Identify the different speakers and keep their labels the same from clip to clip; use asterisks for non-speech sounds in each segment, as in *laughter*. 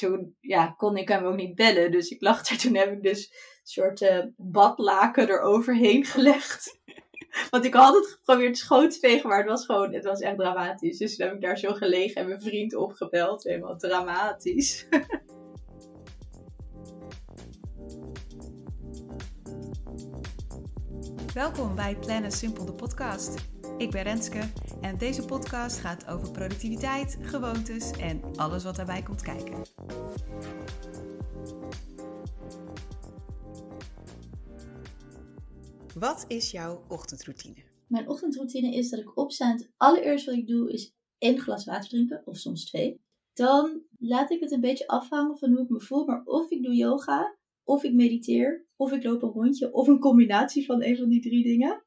Speaker 1: toen ja, kon ik hem ook niet bellen. Dus ik lag. Toen heb ik dus een soort uh, badlaken eroverheen gelegd. *laughs* Want ik had het geprobeerd schoon te vegen, maar het was gewoon, het was echt dramatisch. Dus toen heb ik daar zo gelegen en mijn vriend opgebeld. Helemaal dramatisch. *laughs*
Speaker 2: Welkom bij Plannen Simpel de podcast. Ik ben Renske en deze podcast gaat over productiviteit, gewoontes en alles wat daarbij komt kijken. Wat is jouw ochtendroutine?
Speaker 1: Mijn ochtendroutine is dat ik opsta en het wat ik doe is één glas water drinken, of soms twee. Dan laat ik het een beetje afhangen van hoe ik me voel, maar of ik doe yoga, of ik mediteer, of ik loop een rondje, of een combinatie van een van die drie dingen.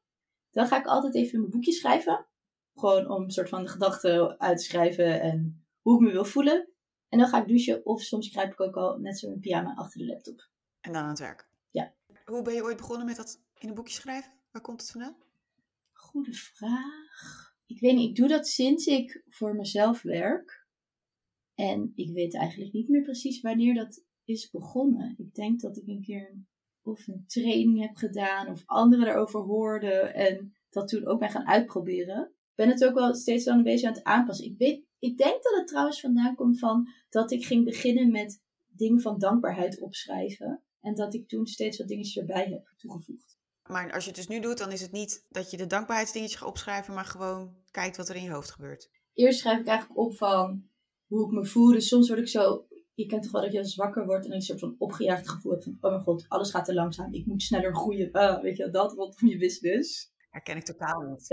Speaker 1: Dan ga ik altijd even mijn boekje schrijven. Gewoon om een soort van de gedachten uit te schrijven en hoe ik me wil voelen. En dan ga ik douchen of soms kruip ik ook al net zo in pyjama achter de laptop.
Speaker 2: En dan aan het werk?
Speaker 1: Ja.
Speaker 2: Hoe ben je ooit begonnen met dat in een boekje schrijven? Waar komt het vandaan?
Speaker 1: Goede vraag. Ik weet niet, ik doe dat sinds ik voor mezelf werk. En ik weet eigenlijk niet meer precies wanneer dat is begonnen. Ik denk dat ik een keer of een training heb gedaan of anderen erover hoorden en dat toen ook ben gaan uitproberen. Ik ben het ook wel steeds dan een beetje aan het aanpassen. Ik, weet, ik denk dat het trouwens vandaan komt van dat ik ging beginnen met dingen van dankbaarheid opschrijven. En dat ik toen steeds wat dingetjes erbij heb toegevoegd.
Speaker 2: Maar als je het dus nu doet, dan is het niet dat je de dankbaarheidsdingetjes gaat opschrijven, maar gewoon kijkt wat er in je hoofd gebeurt.
Speaker 1: Eerst schrijf ik eigenlijk op van hoe ik me voel. Dus soms word ik zo je kent toch wel dat je als wakker wordt en een soort van opgejaagd gevoel hebt van, oh mijn god, alles gaat te langzaam. Ik moet sneller groeien. Uh, weet je, dat rondom je business.
Speaker 2: Herken ik totaal niet.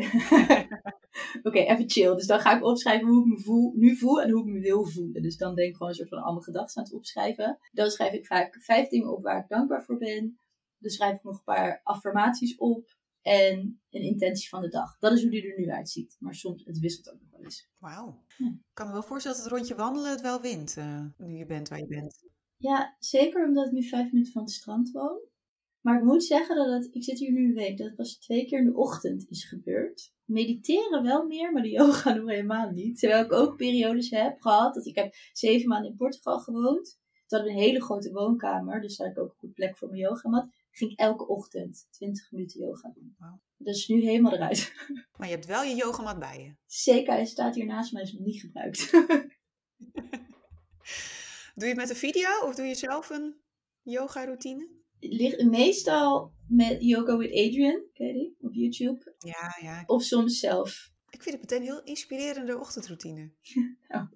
Speaker 2: *laughs*
Speaker 1: Oké, even chill. Dus dan ga ik opschrijven hoe ik me voel, nu voel en hoe ik me wil voelen. Dus dan denk ik gewoon een soort van allemaal gedachten aan het opschrijven. Dan schrijf ik vaak vijf dingen op waar ik dankbaar voor ben. Dan schrijf ik nog een paar affirmaties op en een intentie van de dag. Dat is hoe die er nu uitziet. Maar soms, het wisselt ook nog wel eens.
Speaker 2: Wauw. Ik kan me wel voorstellen dat het rondje wandelen het wel wint, uh, nu je bent waar je bent.
Speaker 1: Ja, zeker omdat ik nu vijf minuten van het strand woon. Maar ik moet zeggen dat het, ik zit hier nu een week, dat het pas twee keer in de ochtend is gebeurd. Mediteren wel meer, maar de yoga *laughs* nog helemaal niet. Terwijl ik ook periodes heb gehad, dat ik heb zeven maanden in Portugal gewoond. Toen had ik een hele grote woonkamer, dus daar had ik ook een goed plek voor mijn yogamat ging ik elke ochtend 20 minuten yoga doen. Wow. Dat is nu helemaal eruit. *laughs*
Speaker 2: Maar je hebt wel je yogamat bij je?
Speaker 1: Zeker, hij staat hier naast mij, is nog niet gebruikt. *laughs*
Speaker 2: doe je het met een video of doe je zelf een yoga routine?
Speaker 1: Meestal met Yoga with Adrian, ken je? Op YouTube.
Speaker 2: Ja, ja.
Speaker 1: Of soms zelf.
Speaker 2: Ik vind het meteen een heel inspirerende ochtendroutine. *laughs*
Speaker 1: nou.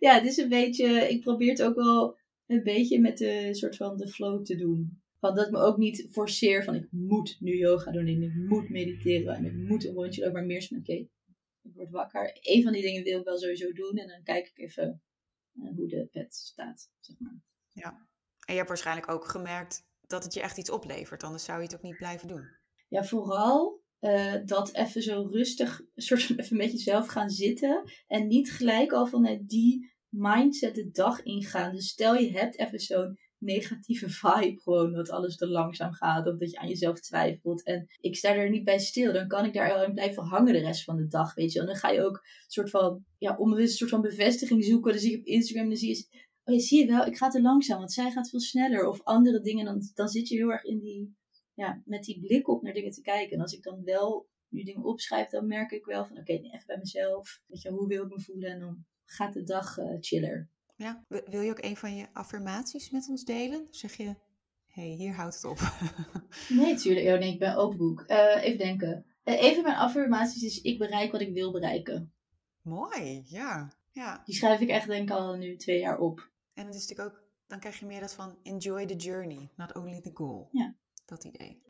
Speaker 1: Ja, het is een beetje, ik probeer het ook wel een beetje met de soort van de flow te doen. Van dat ik me ook niet forceer van ik moet nu yoga doen en ik moet mediteren en ik moet een rondje lopen, maar meer van oké, ik word wakker. Een van die dingen wil ik wel sowieso doen en dan kijk ik even uh, hoe de pet staat, zeg maar.
Speaker 2: Ja, en je hebt waarschijnlijk ook gemerkt dat het je echt iets oplevert, anders zou je het ook niet blijven doen.
Speaker 1: Ja, vooral uh, dat even zo rustig, soort van even met jezelf gaan zitten en niet gelijk al vanuit die mindset de dag ingaan. Dus stel je hebt even zo'n negatieve vibe gewoon dat alles te langzaam gaat of dat je aan jezelf twijfelt. En ik sta er niet bij stil, dan kan ik daar al in blijven hangen de rest van de dag, weet je. En dan ga je ook een soort van, ja, onbewust een soort van bevestiging zoeken. Dan zie je op Instagram, dan zie je, oh je zie je wel, ik ga te langzaam, want zij gaat veel sneller. Of andere dingen, dan, dan zit je heel erg in die, ja, met die blik op naar dingen te kijken. En als ik dan wel nu dingen opschrijf, dan merk ik wel van, oké, even bij mezelf. Weet je, hoe wil ik me voelen? En dan gaat de dag uh, chiller.
Speaker 2: Ja, wil je ook een van je affirmaties met ons delen? Zeg je, hé, hey, hier houdt het op. *laughs*
Speaker 1: nee, tuurlijk. Oh, nee, ik ben open boek. Uh, even denken. Uh, een van mijn affirmaties is, ik bereik wat ik wil bereiken.
Speaker 2: Mooi, ja. ja.
Speaker 1: Die schrijf ik echt denk ik al nu twee jaar op.
Speaker 2: En het is natuurlijk ook, dan krijg je meer dat van enjoy the journey, not only the goal.
Speaker 1: Ja.
Speaker 2: Dat idee.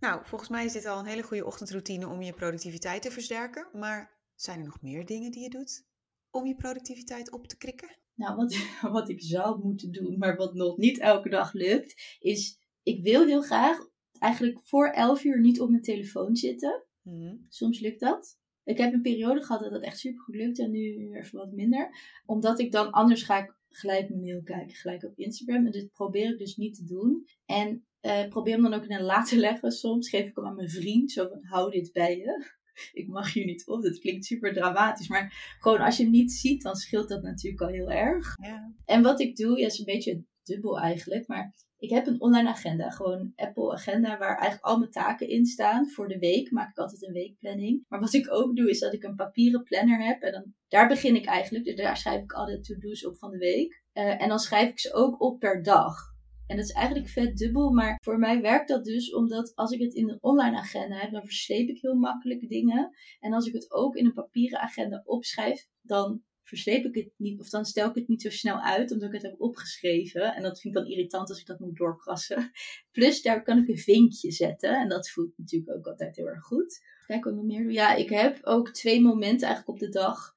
Speaker 2: Nou, volgens mij is dit al een hele goede ochtendroutine om je productiviteit te versterken. Maar zijn er nog meer dingen die je doet om je productiviteit op te krikken?
Speaker 1: Nou, wat, *laughs* wat ik zou moeten doen, maar wat nog niet elke dag lukt, is ik wil heel graag eigenlijk voor 11 uur niet op mijn telefoon zitten.
Speaker 2: Mhm.
Speaker 1: Soms lukt dat. Ik heb een periode gehad dat dat echt super goed lukte en nu even wat minder. Omdat ik dan anders ga ik gelijk mijn mail kijken, gelijk op Instagram. En dit probeer ik dus niet te doen. En uh, probeer hem dan ook in een *laughs* la te leggen soms. Geef ik hem aan mijn vriend, zo van hou dit bij je. *laughs* ik mag hier niet op. Dat klinkt super dramatisch. Maar gewoon als je hem niet ziet, dan scheelt dat natuurlijk al heel erg.
Speaker 2: Ja.
Speaker 1: En wat ik doe, ja, is een beetje dubbel eigenlijk. Maar ik heb een online agenda. Gewoon Apple agenda waar eigenlijk al mijn taken in staan. Voor de week maak ik altijd een weekplanning. Maar wat ik ook doe, is dat ik een papieren planner heb. En dan, daar begin ik eigenlijk. Dus daar schrijf ik alle to-do's op van de week. Eh, en dan schrijf ik ze ook op per dag. En dat is eigenlijk vet dubbel, maar voor mij werkt dat dus omdat als ik het in een online agenda heb, dan versleep ik heel makkelijk dingen. En als ik het ook in een papieren agenda opschrijf, dan versleep ik het niet, of dan stel ik het niet zo snel uit, omdat ik het heb opgeschreven. En dat vind ik dan irritant als ik dat moet doorkrassen. *laughs* Plus, daar kan ik een vinkje zetten. En dat voelt natuurlijk ook altijd heel erg goed. Kijk wat nog meer. Ja, ik heb ook twee momenten eigenlijk op de dag.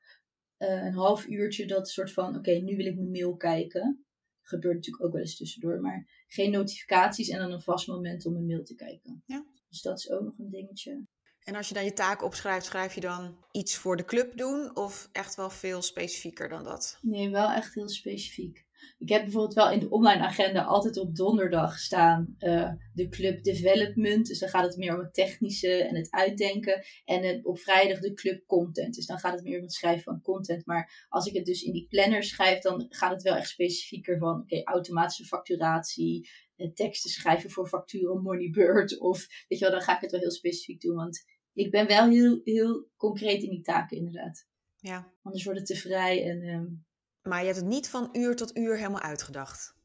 Speaker 1: Eh, een half uurtje dat soort van, oké, nu wil ik mijn mail kijken. Gebeurt natuurlijk ook wel eens tussendoor, maar geen notificaties en dan een vast moment om mijn mail te kijken.
Speaker 2: Ja.
Speaker 1: Dus dat is ook nog een dingetje.
Speaker 2: En als je dan je taak opschrijft, schrijf je dan iets voor de club doen of echt wel veel specifieker dan dat?
Speaker 1: Nee, wel echt heel specifiek. Ik heb bijvoorbeeld wel in de online agenda altijd op donderdag staan uh, de club development. Dus dan gaat het meer om het technische en het uitdenken. En het, op vrijdag de club content. Dus dan gaat het meer om het schrijven van content. Maar als ik het dus in die planner schrijf, dan gaat het wel echt specifieker van oké, automatische facturatie. Uh, teksten schrijven voor facturen Moneybird. Of weet je wel, dan ga ik het wel heel specifiek doen. Want ik ben wel heel, heel concreet in die taken inderdaad.
Speaker 2: Ja.
Speaker 1: Anders wordt het te vrij en... Um,
Speaker 2: maar je hebt het niet van uur tot uur helemaal uitgedacht,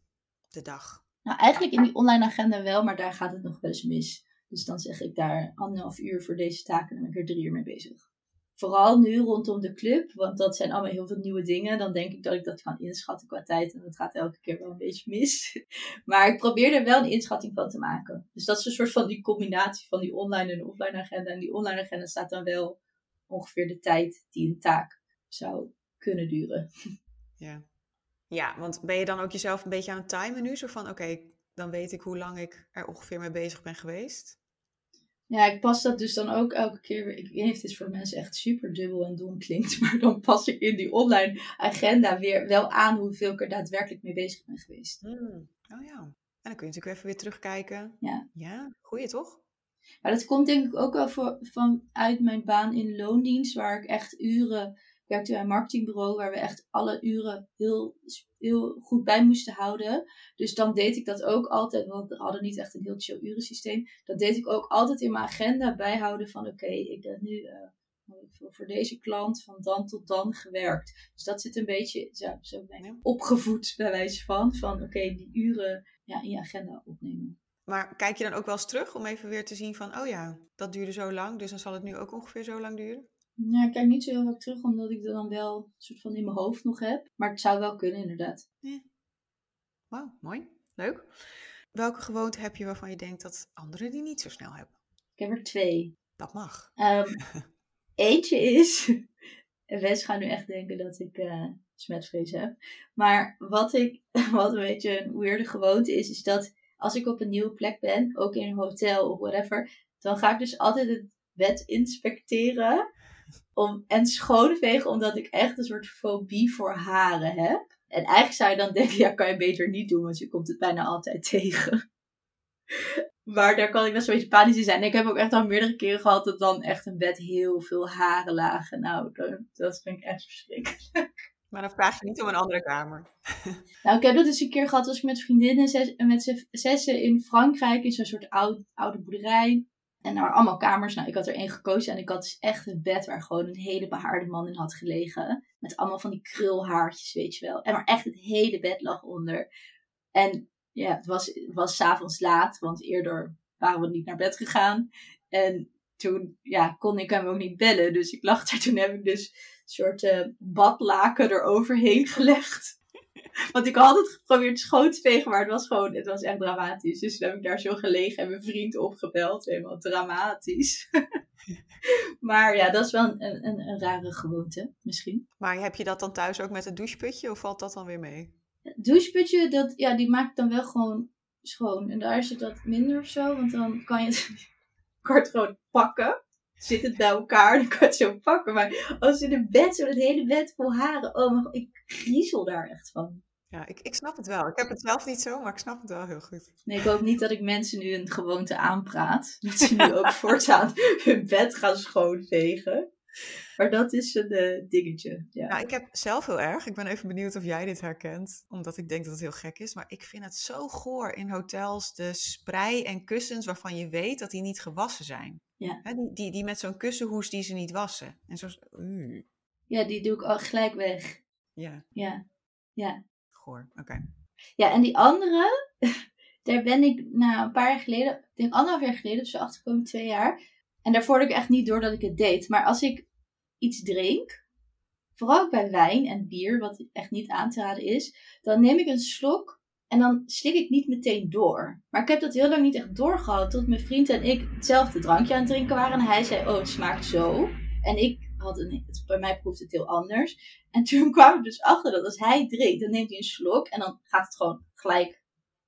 Speaker 2: de dag.
Speaker 1: Nou, eigenlijk in die online agenda wel, maar daar gaat het nog wel eens mis. Dus dan zeg ik daar anderhalf uur voor deze taken en dan ben ik er drie uur mee bezig. Vooral nu rondom de club, want dat zijn allemaal heel veel nieuwe dingen. Dan denk ik dat ik dat kan inschatten qua tijd en dat gaat elke keer wel een beetje mis. *laughs* Maar ik probeer er wel een inschatting van te maken. Dus dat is een soort van die combinatie van die online en offline agenda. En die online agenda staat dan wel ongeveer de tijd die een taak zou kunnen duren. *laughs*
Speaker 2: Ja. ja, want ben je dan ook jezelf een beetje aan het timen nu? Zo van, oké, dan weet ik hoe lang ik er ongeveer mee bezig ben geweest.
Speaker 1: Ja, ik pas dat dus dan ook elke keer weer. Ik weet niet of dit voor mensen echt super dubbel en dom klinkt. *laughs* Maar dan pas ik in die online agenda weer wel aan hoeveel ik er daadwerkelijk mee bezig ben geweest.
Speaker 2: Hmm. Oh ja. En dan kun je natuurlijk even weer terugkijken.
Speaker 1: Ja.
Speaker 2: Ja, goeie toch?
Speaker 1: Maar dat komt denk ik ook wel voor, vanuit mijn baan in loondienst. Waar ik echt uren werkte bij een marketingbureau waar we echt alle uren heel, heel goed bij moesten houden. Dus dan deed ik dat ook altijd, want we hadden niet echt een heel chill urensysteem. Dat deed ik ook altijd in mijn agenda bijhouden van oké, ik heb nu uh, voor deze klant van dan tot dan gewerkt. Dus dat zit een beetje, zo, zo ben ik opgevoed bij wijze van, van oké, die uren ja, in je agenda opnemen.
Speaker 2: Maar kijk je dan ook wel eens terug om even weer te zien van, oh ja, dat duurde zo lang, dus dan zal het nu ook ongeveer zo lang duren?
Speaker 1: Ja, ik kijk niet zo heel vaak terug, omdat ik dat dan wel een soort van in mijn hoofd nog heb. Maar het zou wel kunnen, inderdaad.
Speaker 2: Ja. Wauw, mooi. Leuk. Welke gewoonte heb je waarvan je denkt dat anderen die niet zo snel hebben?
Speaker 1: Ik heb er twee.
Speaker 2: Dat mag.
Speaker 1: Um, *laughs* eentje is... En mensen gaan nu echt denken dat ik uh, smetvrees heb. Maar wat, ik, *laughs* wat een beetje een weirde gewoonte is, is dat als ik op een nieuwe plek ben, ook in een hotel of whatever, dan ga ik dus altijd het bed inspecteren om, en schoonvegen, omdat ik echt een soort fobie voor haren heb. En eigenlijk zou je dan denken, ja, kan je beter niet doen, want je komt het bijna altijd *laughs* tegen. Maar daar kan ik best een beetje panisch in zijn. En ik heb ook echt al meerdere keren gehad dat dan echt een bed heel veel haren lagen. Nou, dat, dat vind ik echt verschrikkelijk.
Speaker 2: Maar dan vraag je niet om een andere kamer. *laughs*
Speaker 1: Nou, ik heb dat dus een keer gehad als ik met vriendinnen zes, met zessen in Frankrijk in zo'n soort oud, oude boerderij. En er waren allemaal kamers. Nou, ik had er één gekozen en ik had dus echt een bed waar gewoon een hele behaarde man in had gelegen. Met allemaal van die krulhaartjes, weet je wel. En maar echt het hele bed lag onder. En ja, het was, was s'avonds laat, want eerder waren we niet naar bed gegaan. En toen ja, kon ik hem ook niet bellen. Dus ik lag daar. Toen heb ik dus een soort uh, badlaken eroverheen gelegd. Want ik had het geprobeerd schoon te vegen, maar het was gewoon, het was echt dramatisch. Dus toen heb ik daar zo gelegen en mijn vriend opgebeld. Helemaal dramatisch. *laughs* maar ja, dat is wel een, een, een, rare gewoonte, misschien.
Speaker 2: Maar heb je dat dan thuis ook met het doucheputje of valt dat dan weer mee?
Speaker 1: Het doucheputje, dat, ja, die maakt dan wel gewoon schoon. En daar zit dat minder of zo, want dan kan je het, *laughs* kan het gewoon pakken zit het bij elkaar, dan kan je het zo pakken. Maar als in een bed, zo het hele bed vol haren, oh mijn god, ik griezel daar echt van.
Speaker 2: Ja, ik, ik snap het wel. Ik heb het zelf niet zo, maar ik snap het wel heel goed.
Speaker 1: Nee, ik hoop niet dat ik mensen nu een gewoonte aanpraat. *laughs* Dat ze nu ook voortaan hun bed gaan schoonvegen. Maar dat is een uh, dingetje. Ja.
Speaker 2: Nou, ik heb zelf heel erg. Ik ben even benieuwd of jij dit herkent. Omdat ik denk dat het heel gek is. Maar ik vind het zo goor in hotels. De sprei en kussens waarvan je weet dat die niet gewassen zijn.
Speaker 1: Ja.
Speaker 2: Die, die, die met zo'n kussenhoes die ze niet wassen. En zo. Uh.
Speaker 1: Ja, die doe ik al gelijk weg.
Speaker 2: Ja.
Speaker 1: Ja. Ja.
Speaker 2: Oké.
Speaker 1: Ja, en die andere, *laughs* daar ben ik nou, een paar jaar geleden, denk anderhalf jaar geleden, dus zo achterkomen twee jaar. En daarvoor had ik echt niet door dat ik het deed. Maar als ik iets drink, vooral ook bij wijn en bier, wat echt niet aan te raden is, dan neem ik een slok en dan slik ik niet meteen door. Maar ik heb dat heel lang niet echt doorgehad, tot mijn vriend en ik hetzelfde drankje aan het drinken waren. En hij zei, oh, het smaakt zo. En ik had een, bij mij proeft het heel anders. En toen *laughs* kwam ik dus achter dat als hij drinkt, dan neemt hij een slok en dan gaat het gewoon gelijk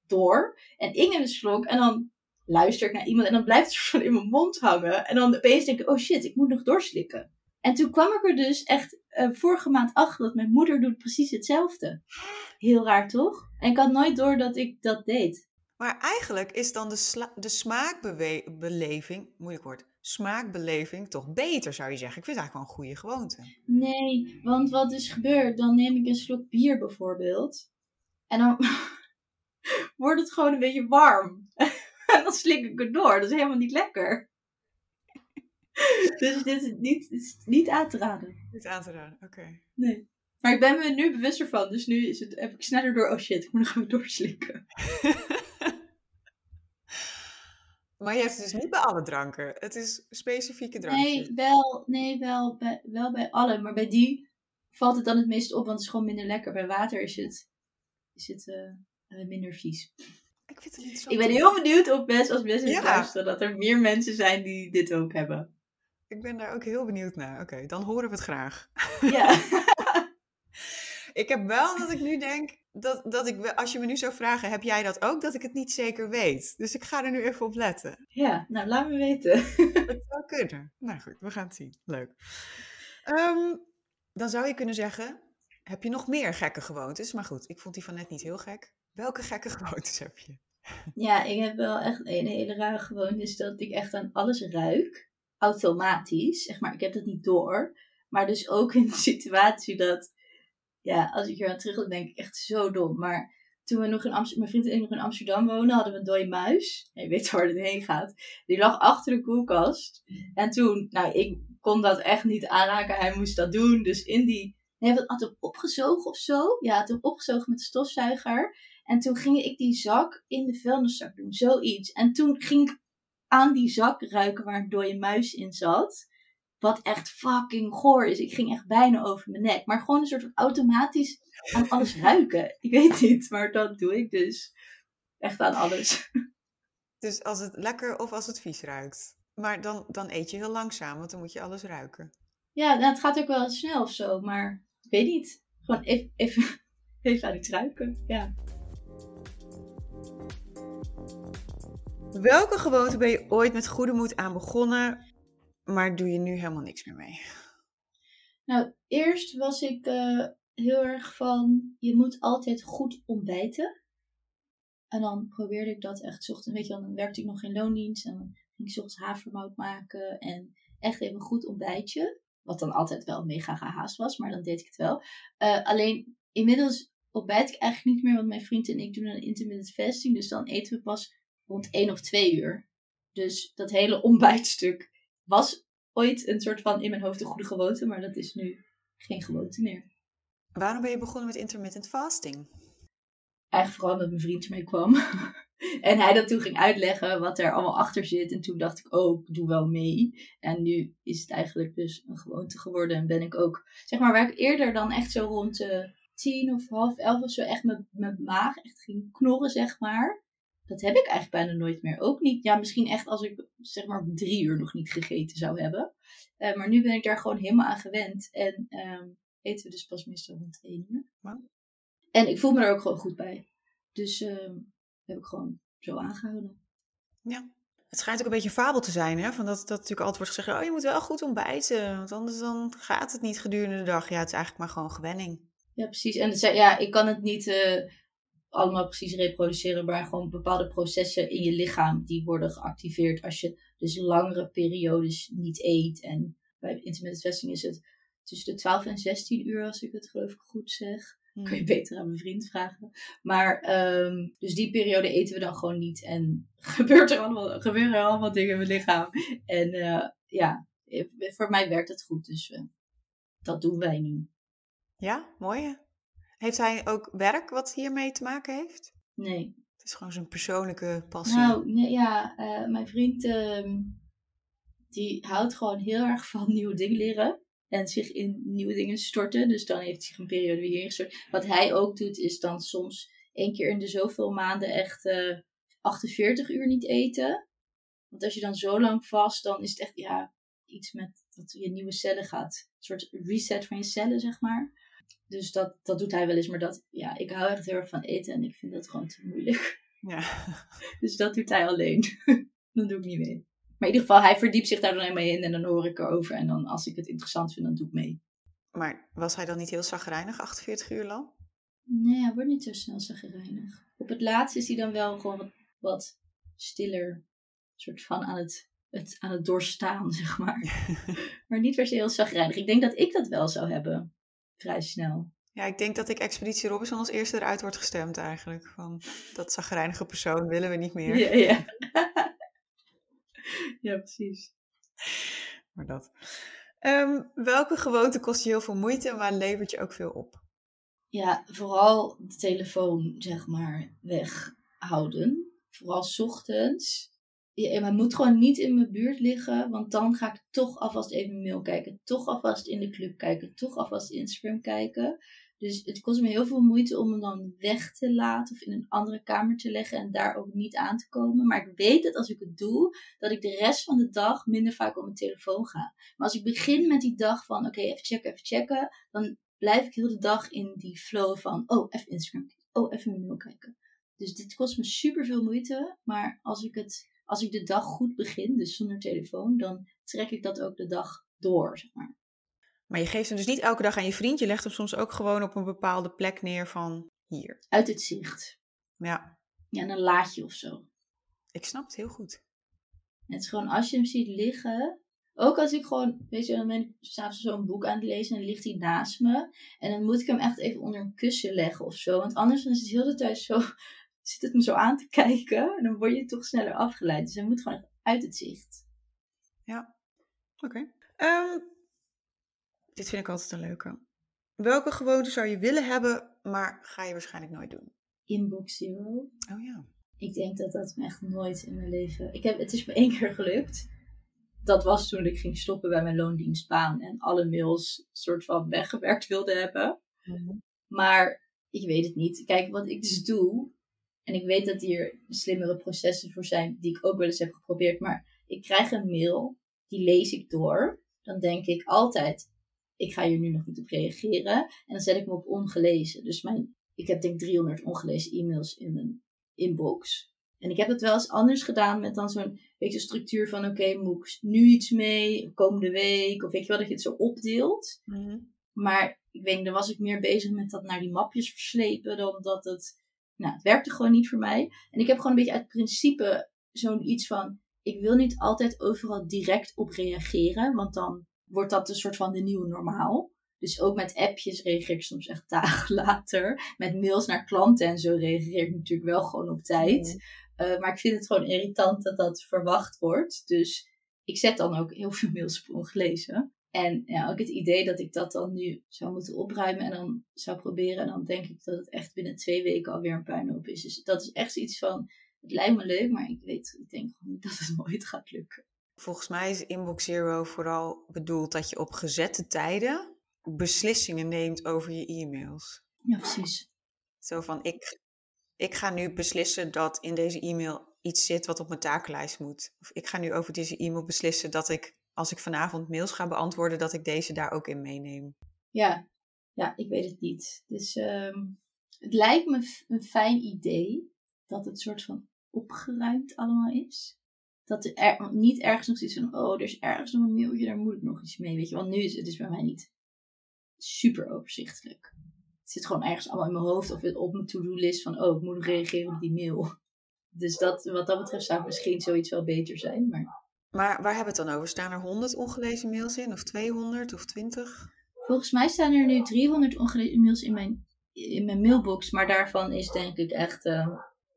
Speaker 1: door. En ik neem een slok en dan luister ik naar iemand en dan blijft het *laughs* van in mijn mond hangen. En dan opeens denk ik, oh shit, ik moet nog doorslikken. En toen kwam ik er dus echt uh, vorige maand achter dat mijn moeder doet precies hetzelfde. Heel raar toch? En ik had nooit door dat ik dat deed.
Speaker 2: Maar eigenlijk is dan de, de smaakbeleving, moeilijk woord, smaakbeleving toch beter zou je zeggen. Ik vind het eigenlijk wel een goede gewoonte.
Speaker 1: Nee, want wat dus gebeurt, dan neem ik een slok bier bijvoorbeeld. En dan *laughs* wordt het gewoon een beetje warm. *laughs* en dan slik ik het door. Dat is helemaal niet lekker. dus dit is niet, is niet aan te raden.
Speaker 2: Niet aan te raden, oké.
Speaker 1: Nee. Maar ik ben me nu bewuster van. Dus nu is het, heb ik sneller door. Oh shit, ik moet nog even doorslikken. *laughs*
Speaker 2: maar je hebt het dus niet bij alle dranken. Het is specifieke dranken.
Speaker 1: Nee, wel, nee wel, bij, wel bij alle. Maar bij die valt het dan het meest op. Want het is gewoon minder lekker. Bij water is het, is het uh, minder vies.
Speaker 2: Ik, vind het niet zo
Speaker 1: ik ben heel benieuwd of best als mensen ja. luisteren dat er meer mensen zijn die dit ook hebben.
Speaker 2: Ik ben daar ook heel benieuwd naar. Oké, dan horen we het graag.
Speaker 1: Ja. *laughs*
Speaker 2: ik heb wel dat ik nu denk, dat, dat ik, als je me nu zou vragen, heb jij dat ook? Dat ik het niet zeker weet. Dus ik ga er nu even op letten.
Speaker 1: Ja, nou laat me weten. *laughs*
Speaker 2: Het zou kunnen. Nou goed, we gaan het zien. Leuk. Um, dan zou je kunnen zeggen, heb je nog meer gekke gewoontes? Maar goed, ik vond die van net niet heel gek. Welke gekke *laughs* gewoontes heb je?
Speaker 1: Ja, ik heb wel echt een hele rare gewoonte. Is dat ik echt aan alles ruik automatisch. Zeg maar, ik heb dat niet door. Maar dus ook in de *laughs* situatie dat, ja, als ik hier aan terug denk ik echt zo dom. Maar toen we nog in Amsterdam, mijn vriend en ik nog in Amsterdam wonen, hadden we een dode muis. Je weet waar het heen gaat. Die lag achter de koelkast. En toen, nou, ik kon dat echt niet aanraken. Hij moest dat doen. Dus in die, hij had hem opgezogen of zo. Ja, had hem opgezogen met de stofzuiger. En toen ging ik die zak in de vuilniszak doen, zoiets. En toen ging ik aan die zak ruiken waar een dode muis in zat. Wat echt fucking goor is. Ik ging echt bijna over mijn nek. Maar gewoon een soort van automatisch aan alles *laughs* ruiken. Ik weet niet, maar dat doe ik dus. Echt aan alles.
Speaker 2: Dus als het lekker of als het vies ruikt. Maar dan, dan eet je heel langzaam, want dan moet je alles ruiken.
Speaker 1: Ja, nou, het gaat ook wel snel of zo, maar ik weet niet. Gewoon even, even, *laughs* even aan iets ruiken, ja.
Speaker 2: Welke gewoonte ben je ooit met goede moed aan begonnen, maar doe je nu helemaal niks meer mee?
Speaker 1: Nou, eerst was ik uh, heel erg van, je moet altijd goed ontbijten. En dan probeerde ik dat echt ochtends, weet je dan werkte ik nog in loondienst en dan ging ik ochtends havermout maken en echt even een goed ontbijtje. Wat dan altijd wel mega gehaast was, maar dan deed ik het wel. Uh, alleen inmiddels ontbijt ik eigenlijk niet meer, want mijn vriend en ik doen een intermittent fasting. Dus dan eten we pas rond één of twee uur. Dus dat hele *laughs* ontbijtstuk was ooit een soort van in mijn hoofd een goede gewoonte, maar dat is nu geen gewoonte meer.
Speaker 2: Waarom ben je begonnen met intermittent fasting?
Speaker 1: Eigenlijk vooral omdat mijn vriend mee kwam. *laughs* en hij dat toen ging uitleggen wat er allemaal achter zit. En toen dacht ik, oh, ik doe wel mee. En nu is het eigenlijk dus een gewoonte geworden. En ben ik ook, zeg maar, waar ik eerder dan echt zo rond de tien of half elf of zo echt mijn maag echt ging knorren, zeg maar dat heb ik eigenlijk bijna nooit meer. Ook niet, ja, misschien echt als ik zeg maar drie uur nog niet gegeten zou hebben. Uh, maar nu ben ik daar gewoon helemaal aan gewend. En uh, eten we dus pas meestal rond één uur. En ik voel me er ook gewoon goed bij. Dus uh, heb ik gewoon zo aangehouden.
Speaker 2: Ja. Het schijnt ook een beetje een fabel te zijn, hè? Van dat, dat natuurlijk altijd wordt gezegd, oh, je moet wel goed ontbijten, want anders dan gaat het niet gedurende de dag. Ja, het is eigenlijk maar gewoon gewenning.
Speaker 1: Ja, precies. En dus, ja, ik kan het niet uh, allemaal precies reproduceren, maar gewoon bepaalde processen in je lichaam die worden geactiveerd als je dus langere periodes niet eet. En bij intermittent fasting is het tussen de 12 en 16 uur, als ik het geloof ik goed zeg. Hmm. Kun je beter aan mijn vriend vragen. Maar, um, dus die periode eten we dan gewoon niet. En *laughs* gebeurt er allemaal, gebeuren er allemaal dingen in mijn lichaam. En uh, ja, voor mij werkt het goed. Dus uh, dat doen wij nu.
Speaker 2: Ja, mooi. Heeft hij ook werk wat hiermee te maken heeft?
Speaker 1: Nee.
Speaker 2: Het is gewoon zijn persoonlijke passie.
Speaker 1: Nou, nee, ja, uh, mijn vriend uh, die houdt gewoon heel erg van *laughs* nieuwe dingen leren. En zich in nieuwe dingen storten. Dus dan heeft hij zich een periode weer ingestort. Wat hij ook doet, is dan soms één keer in de zoveel maanden echt uh, eh, 48 uur niet eten. Want als je dan zo lang vast, dan is het echt ja, iets met dat je nieuwe cellen gaat. Een soort reset van je cellen, zeg maar. Dus dat, dat doet hij wel eens. Maar dat, ja, ik hou echt heel erg van eten en ik vind dat gewoon te moeilijk.
Speaker 2: Ja. *laughs*
Speaker 1: Dus dat doet hij alleen. *laughs* dan doe ik niet mee. Maar in ieder geval, hij verdiept zich daar dan helemaal in en dan hoor ik erover. En dan als ik het interessant vind, dan doe ik mee.
Speaker 2: Maar was hij dan niet heel zagrijnig, 48 uur lang?
Speaker 1: Nee, hij wordt niet zo snel zagrijnig. Op het laatst is hij dan wel gewoon wat, wat stiller. soort van aan het, het, aan het doorstaan, zeg maar. *laughs* maar niet per se heel zagrijnig. Ik denk dat ik dat wel zou hebben. Vrij snel.
Speaker 2: Ja, ik denk dat ik Expeditie Robinson als eerste eruit wordt gestemd eigenlijk. Van dat zagrijnige persoon willen we niet meer.
Speaker 1: Ja, ja. *laughs* ja, precies.
Speaker 2: Maar dat. Ehm, welke gewoonte kost je heel veel moeite, maar levert je ook veel op?
Speaker 1: Ja, vooral de telefoon, zeg maar, weghouden. Vooral s ochtends. Ja, maar moet gewoon niet in mijn buurt liggen, want dan ga ik toch alvast even mail kijken. Toch alvast in de club kijken. Toch alvast Instagram kijken. Dus het kost me heel veel moeite om hem dan weg te laten of in een andere kamer te leggen en daar ook niet aan te komen. Maar ik weet dat als ik het doe, dat ik de rest van de dag minder vaak op mijn telefoon ga. Maar als ik begin met die dag van oké, even checken, even checken, dan blijf ik heel de dag in die flow van oh, even Instagram oh, even mijn mail kijken. Dus dit kost me super veel moeite, maar als ik, het, als ik de dag goed begin, dus zonder telefoon, dan trek ik dat ook de dag door, zeg maar.
Speaker 2: Maar je geeft hem dus niet elke dag aan je vriend. Je legt hem soms ook gewoon op een bepaalde plek neer van hier.
Speaker 1: Uit het zicht.
Speaker 2: Ja.
Speaker 1: Ja, een laadje of zo.
Speaker 2: Ik snap het heel goed.
Speaker 1: Het is gewoon als je hem ziet liggen. Ook als ik gewoon, weet je, dan ben ik s'avonds zo'n boek aan het lezen en dan ligt hij naast me. En dan moet ik hem echt even onder een kussen leggen of zo. Want anders dan is het heel de tijd zo, zit het me zo aan te *laughs* kijken. En dan word je toch sneller afgeleid. Dus hij moet gewoon uit het zicht.
Speaker 2: Ja, oké. Ehm, dit vind ik altijd een leuke. Welke gewoonte zou je willen hebben, maar ga je waarschijnlijk nooit doen?
Speaker 1: Inbox Zero.
Speaker 2: Oh ja.
Speaker 1: Ik denk dat dat me echt nooit in mijn leven... Ik heb, het is me één keer gelukt. Dat was toen ik ging stoppen bij mijn loondienstbaan en alle mails soort van *laughs* weggewerkt wilde hebben. Mhm. Maar ik weet het niet. Kijk, wat ik dus doe, en ik weet dat hier slimmere processen voor zijn, die ik ook wel eens heb geprobeerd, maar ik krijg een mail, die lees ik door. Dan denk ik altijd, ik ga hier nu nog niet op reageren. En dan zet ik me op ongelezen. Dus mijn, ik heb denk 300 ongelezen e-mails in mijn inbox. En ik heb het wel eens anders gedaan met dan zo'n beetje structuur van oké, moet ik nu iets mee, komende week, of weet je wel, dat je het zo opdeelt. Mhm. Maar ik weet dan was ik meer bezig met dat naar die mapjes verslepen, dan dat het, nou, het werkte gewoon niet voor mij. En ik heb gewoon een beetje uit principe zo'n iets van, ik wil niet altijd overal direct op reageren, want dan wordt dat een soort van de nieuwe normaal. Dus ook met appjes reageer ik soms echt dagen *laughs* later. Met mails naar klanten en zo reageer ik natuurlijk wel gewoon op tijd. Eh, maar ik vind het gewoon irritant dat dat verwacht wordt. Dus ik zet dan ook heel veel mails op ongelezen. En ja, ook het idee dat ik dat dan nu zou moeten opruimen en dan zou proberen. En dan denk ik dat het echt binnen twee weken alweer een puinhoop is. Dus dat is echt iets van, het lijkt me leuk, maar ik weet, ik denk gewoon niet *laughs* dat het nooit gaat lukken.
Speaker 2: Volgens mij is Inbox Zero vooral bedoeld dat je op gezette tijden beslissingen neemt over je e-mails.
Speaker 1: Ja, precies.
Speaker 2: Zo van, ik, ik ga nu beslissen dat in deze e-mail iets zit wat op mijn takenlijst moet. Of ik ga nu over deze e-mail beslissen dat ik, als ik vanavond mails ga beantwoorden, dat ik deze daar ook in meeneem.
Speaker 1: Ja, ja ik weet het niet. Dus ehm, het lijkt me een fijn idee dat het soort van opgeruimd allemaal is dat er niet ergens nog iets van, oh, er is ergens nog een mailtje, daar moet ik nog iets mee, weet je. Want nu is het dus bij mij niet super overzichtelijk. Het zit gewoon ergens allemaal in mijn hoofd of op mijn to-do-list van, oh, ik moet reageren op die mail. Dus dat, wat dat betreft zou misschien zoiets wel beter zijn. Maar...
Speaker 2: maar waar hebben we het dan over? Staan er 100 ongelezen mails in? Of 200 of 20?
Speaker 1: Volgens mij staan er nu 300 ongelezen mails in mijn, in mijn mailbox. Maar daarvan is denk ik echt uh,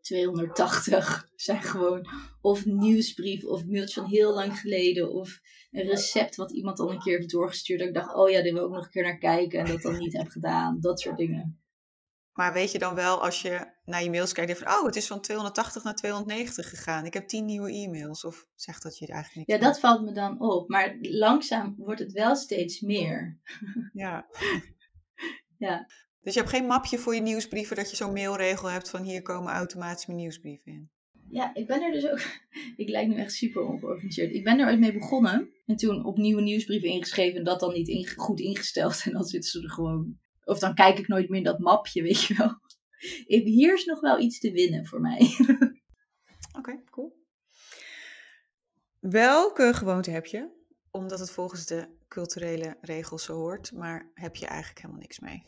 Speaker 1: 280 *laughs* zijn gewoon of nieuwsbrief of mailtjes van heel lang geleden. Of een recept wat iemand al een keer heeft doorgestuurd. Dat ik dacht, oh ja, die wil ik nog een keer naar kijken. En dat dan niet heb gedaan. Dat soort dingen.
Speaker 2: Maar weet je dan wel, als je naar je mails kijkt, van, oh, het is van 280 naar 290 gegaan. Ik heb 10 nieuwe e-mails. Of zegt dat je het eigenlijk
Speaker 1: niet? Ja, dat valt me dan op. Maar langzaam wordt het wel steeds meer.
Speaker 2: Ja. *laughs*
Speaker 1: ja.
Speaker 2: Dus je hebt geen mapje voor je nieuwsbrieven dat je zo'n mailregel hebt van hier komen automatisch mijn nieuwsbrieven in.
Speaker 1: Ja, ik ben er dus ook. *laughs* Ik lijk nu echt super ongeorganiseerd. Ik ben er ooit mee begonnen. En toen opnieuw een nieuwsbrief ingeschreven. En dat dan niet goed ingesteld. *laughs* En dan zitten ze er gewoon of dan kijk ik nooit meer in dat mapje, *laughs* weet je wel. Hier is nog wel iets te winnen voor mij. *laughs*
Speaker 2: Oké, cool. Welke gewoonte heb je? Omdat het volgens de culturele regels zo hoort, maar heb je eigenlijk helemaal niks mee?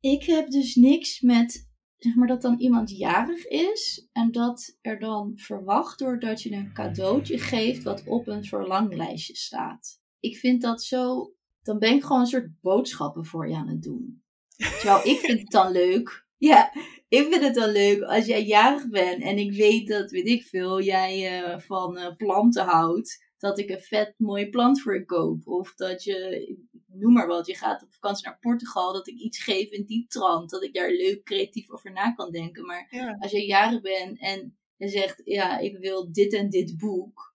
Speaker 1: Ik heb dus niks met, zeg maar, dat dan iemand jarig is en dat er dan verwacht wordt dat je een cadeautje geeft wat op een verlanglijstje staat. Ik vind dat zo, dan ben ik gewoon een soort boodschappen voor je aan het doen. Terwijl ik vind het dan leuk. Ja, ik vind het dan leuk als jij jarig bent en ik weet dat, weet ik veel, jij uh, van uh, planten houdt. Dat ik een vet mooie plant voor je koop. Of dat je, noem maar wat, je gaat op vakantie naar Portugal. Dat ik iets geef in die trant. Dat ik daar leuk creatief over na kan denken. Maar als jij jarig bent en je zegt, ja, ik wil dit en dit boek.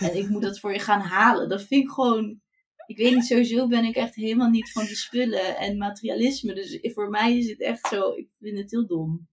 Speaker 1: En ik moet dat voor je gaan halen. Dat vind ik gewoon ik weet niet, sowieso ben ik echt helemaal niet van de spullen en materialisme. Dus voor mij is het echt zo, ik vind het heel dom.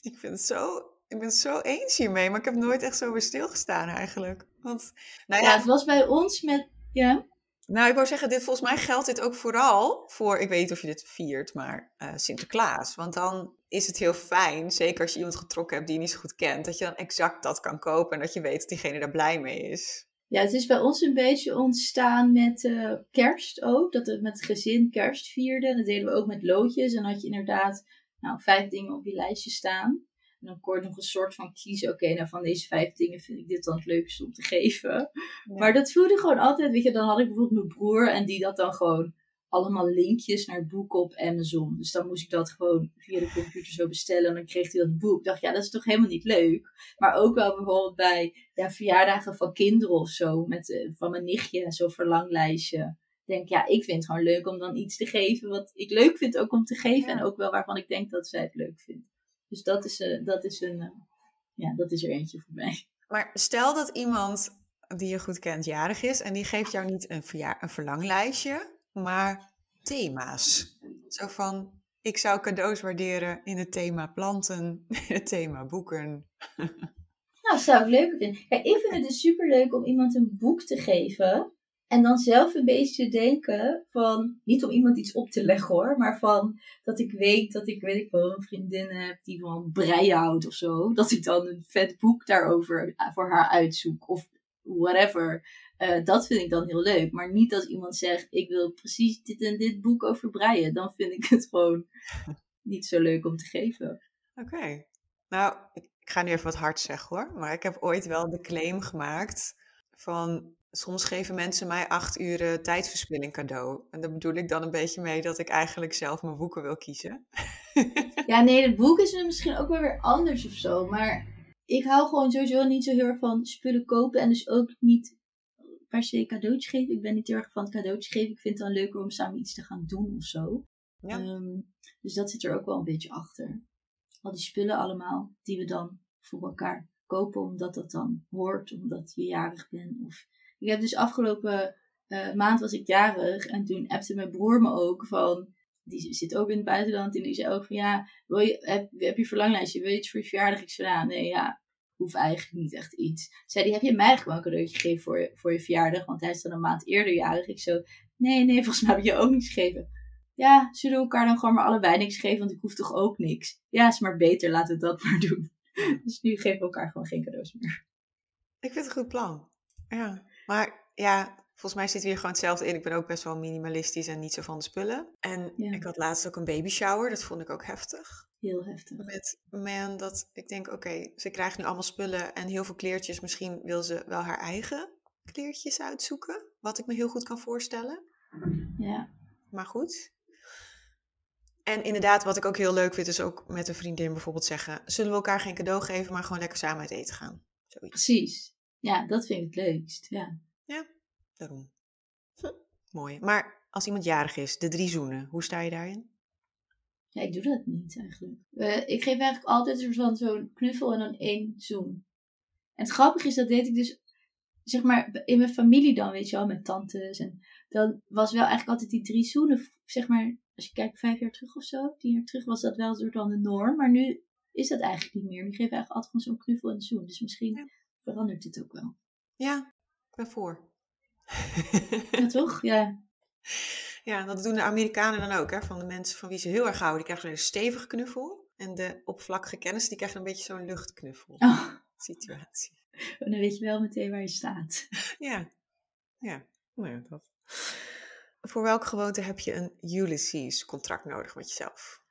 Speaker 2: Ik vind het zo, ik ben het zo eens hiermee, maar ik heb nooit echt zo weer stilgestaan eigenlijk. Want,
Speaker 1: nou ja, ja het was bij ons met, ja.
Speaker 2: Nou, ik wou zeggen, dit, volgens mij geldt dit ook vooral voor, ik weet niet of je dit viert, maar uh, Sinterklaas. Want dan is het heel fijn, zeker als je iemand getrokken hebt die je niet zo goed kent, dat je dan exact dat kan kopen en dat je weet dat diegene daar blij mee is.
Speaker 1: Ja, het is bij ons een beetje ontstaan met uh, kerst ook. Dat we met het gezin kerst vierden. Dat deden we ook met loodjes. En dan had je inderdaad nou, vijf dingen op je lijstje staan. En dan je nog een soort van kiezen. Oké, nou van deze vijf dingen vind ik dit dan het leukste om te geven. Maar dat voelde gewoon altijd. Weet je, dan had ik bijvoorbeeld mijn broer. En die dat dan gewoon allemaal linkjes naar het boek op Amazon. Dus dan moest ik dat gewoon via de computer zo bestellen. En dan kreeg hij dat boek. Ik dacht, ja, dat is toch helemaal niet leuk. Maar ook wel bijvoorbeeld bij ja, verjaardagen van kinderen of zo. Met, uh, van mijn nichtje, zo'n verlanglijstje. Ik denk, ja, ik vind het gewoon leuk om dan iets te geven wat ik leuk vind ook om te geven. En ook wel waarvan ik denk dat zij het leuk vindt. Dus dat is, uh, dat is, een, uh, ja, dat is er eentje voor mij.
Speaker 2: Maar stel dat iemand die je goed kent jarig is en die geeft jou niet een, een verlanglijstje, maar thema's. Zo van, ik zou cadeaus waarderen in het thema planten, *laughs* in het thema boeken.
Speaker 1: Nou, zou ik leuk vinden. Ik vind het dus super leuk om iemand een boek te geven. En dan zelf een beetje denken van, niet om iemand iets op te leggen hoor, maar van dat ik weet dat ik, weet ik wel, een vriendin heb die van breien houdt of zo. Dat ik dan een vet boek daarover voor haar uitzoek of whatever. Uh, dat vind ik dan heel leuk. Maar niet als iemand zegt: Ik wil precies dit en dit boek over breien. Dan vind ik het gewoon *laughs* niet zo leuk om te geven.
Speaker 2: Oké. Nou, ik, ga nu even wat hard zeggen hoor. Maar ik heb ooit wel de claim gemaakt van. Soms geven mensen mij acht uur tijdverspilling cadeau. En daar bedoel ik dan een beetje mee dat ik eigenlijk zelf mijn boeken wil kiezen. *laughs*
Speaker 1: ja, nee, het boek is misschien ook wel weer anders of zo. Maar ik hou gewoon sowieso niet zo heel erg van spullen kopen. En dus ook niet per se cadeautjes geven. Ik ben niet heel erg van het cadeautje geven. Ik vind het dan leuker om samen iets te gaan doen of zo. Ja. Ehm, dus dat zit er ook wel een beetje achter. Al die spullen allemaal die we dan voor elkaar kopen omdat dat dan hoort, omdat je jarig bent. Of... Ik heb dus afgelopen uh, maand was ik jarig en toen appte mijn broer me ook van, die zit ook in het buitenland en die zei ook van ja, wil je, heb, heb je verlanglijstje, wil je iets voor je verjaardag? Ik zei ja, nee ja, hoeft eigenlijk niet echt iets. Zei die, heb je mij gewoon een cadeautje gegeven voor je, voor je verjaardag? Want hij is dan een maand eerder jarig. Ik zo, nee, nee, volgens mij heb je ook niks gegeven. Ja, zullen we elkaar dan gewoon maar allebei niks geven? Want ik hoef toch ook niks? Ja, is maar beter, laten we dat maar *laughs* doen. Dus nu geven we elkaar gewoon geen cadeaus meer.
Speaker 2: Ik vind het een goed plan. Ja, maar ja, volgens mij zit weer gewoon hetzelfde in. Ik ben ook best wel minimalistisch en niet zo van de spullen. En
Speaker 1: Ja.
Speaker 2: ik had laatst ook een baby shower. Dat vond ik ook heftig.
Speaker 1: Heel heftig.
Speaker 2: Met man dat ik denk, oké, ze krijgt nu allemaal spullen en heel veel kleertjes. Misschien wil ze wel haar eigen kleertjes uitzoeken. Wat ik me heel goed kan voorstellen.
Speaker 1: Ja.
Speaker 2: Maar goed. En inderdaad, wat ik ook heel leuk vind, is ook met een vriendin bijvoorbeeld zeggen: zullen we elkaar geen cadeau geven, maar gewoon lekker samen uit eten gaan? Zoiets.
Speaker 1: Precies. Ja, dat vind ik het leukst. Ja.
Speaker 2: Daarom. Hm, Mooi. Maar als iemand jarig is, de drie zoenen, hoe sta je daarin?
Speaker 1: Ja, ik doe dat niet eigenlijk. Ik geef eigenlijk altijd een soort van zo'n knuffel en dan één zoen. En het grappige is, dat deed ik dus, zeg maar, in mijn familie dan, weet je wel, met tantes. En dan was wel eigenlijk altijd die drie zoenen, zeg maar, als je kijkt vijf jaar terug of zo, tien jaar terug, was dat wel een soort van de norm. Maar nu is dat eigenlijk niet meer. Nu geven eigenlijk altijd gewoon zo'n knuffel en een zoen. Dus misschien
Speaker 2: Ja.
Speaker 1: verandert dit ook wel.
Speaker 2: Ja, ik ben voor.
Speaker 1: Ja, toch? Ja. *laughs*
Speaker 2: ja, dat doen de Amerikanen dan ook, hè? Van de mensen van wie ze heel erg houden, die krijgen hele stevige knuffel. En de oppervlakkige kennis, die krijgen een beetje zo'n luchtknuffel
Speaker 1: Oh,
Speaker 2: situatie.
Speaker 1: dan weet je wel meteen waar je staat. *laughs*
Speaker 2: Ja, ja, nou ja, dat. Voor welke gewoonte heb je een Ulysses-contract nodig met jezelf?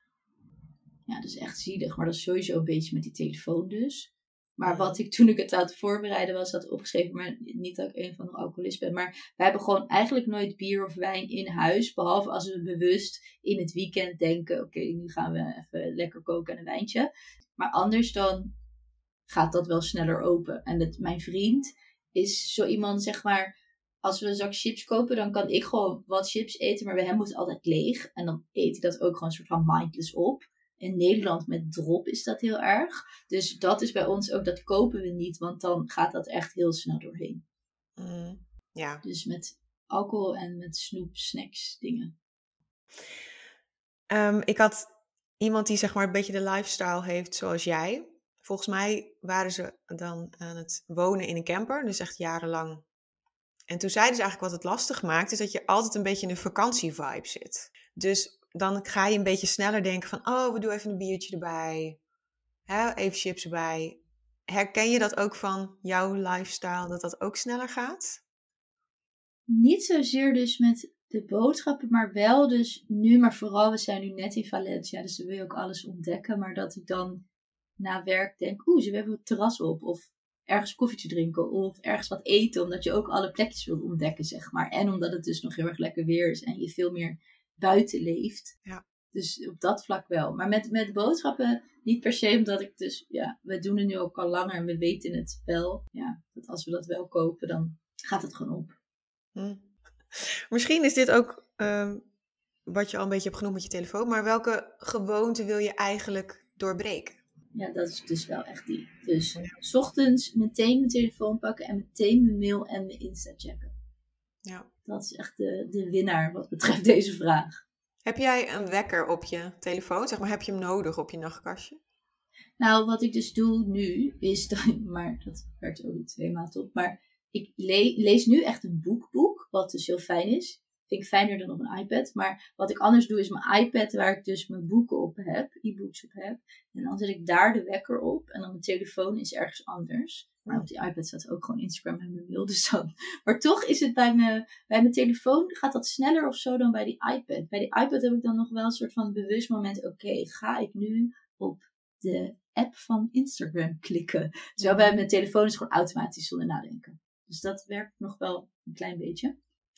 Speaker 1: Ja, dat is echt zielig. Maar dat is sowieso een beetje met die telefoon dus. Maar wat ik toen ik het aan voorbereiden was, had opgeschreven. Maar niet dat ik een van de alcoholist ben. Maar wij hebben gewoon eigenlijk nooit bier of wijn in huis. Behalve als we bewust in het weekend denken. Oké, nu gaan we even lekker koken en een wijntje. Maar anders dan gaat dat wel sneller open. En mijn vriend is zo iemand, zeg maar. Als we een zak chips kopen, dan kan ik gewoon wat chips eten. Maar bij hem moet het altijd leeg. En dan eet hij dat ook gewoon een soort van mindless op. In Nederland met drop is dat heel erg. Dus dat is bij ons ook, dat kopen we niet, want dan gaat dat echt heel snel doorheen.
Speaker 2: Mm, ja,
Speaker 1: Dus met alcohol en met snoep, snacks, dingen.
Speaker 2: Ehm, ik had iemand die zeg maar een beetje de lifestyle heeft zoals jij. Volgens mij waren ze dan aan het wonen in een camper, dus echt jarenlang. En toen zeiden ze eigenlijk wat het lastig maakt, is dat je altijd een beetje in een vakantievibe zit. Dus dan ga je een beetje sneller denken van, oh, we doen even een biertje erbij. Hè, even chips erbij. Herken je dat ook van jouw lifestyle, dat dat ook sneller gaat?
Speaker 1: Niet zozeer dus met de boodschappen, maar wel dus nu, maar vooral, we zijn nu net in Valencia, dus dan wil je ook alles ontdekken. Maar dat ik dan na werk denk, oeh, ze hebben het terras op. Of ergens koffietje drinken of ergens wat eten, omdat je ook alle plekjes wilt ontdekken, zeg maar. En omdat het dus nog heel erg lekker weer is en je veel meer buiten leeft.
Speaker 2: Ja.
Speaker 1: Dus op dat vlak wel. Maar met, met boodschappen niet per se, omdat ik dus, ja, we doen het nu ook al langer en we weten het wel. Ja, dat als we dat wel kopen, dan gaat het gewoon op.
Speaker 2: Hm. Misschien is dit ook ehm, wat je al een beetje hebt genoemd met je telefoon, maar welke gewoonte wil je eigenlijk doorbreken?
Speaker 1: Ja, dat is dus wel echt die. Dus s ochtends meteen mijn telefoon pakken en meteen mijn mail en mijn Insta checken.
Speaker 2: Ja.
Speaker 1: Dat is echt de, de winnaar wat betreft deze vraag.
Speaker 2: Heb jij een wekker op je telefoon? Zeg maar, heb je hem nodig op je nachtkastje?
Speaker 1: Nou, wat ik dus doe nu, is dat, maar dat werkt ook niet helemaal top. Maar ik le- lees nu echt een boekboek, wat dus heel fijn is. Vind ik fijner dan op een iPad. Maar wat ik anders doe, is mijn iPad, waar ik dus mijn boeken op heb, e-books op heb. En dan zet ik daar de wekker op. En dan mijn telefoon is ergens anders. Maar op die iPad staat ook gewoon Instagram en mijn mail. *laughs* Dus. Maar toch is het bij, me, bij mijn telefoon gaat dat sneller of zo dan bij die iPad. Bij die iPad heb ik dan nog wel een soort van bewust moment. Oké, ga ik nu op de app van Instagram klikken. Terwijl bij mijn telefoon is gewoon automatisch zonder nadenken. Dus dat werkt nog wel een klein beetje.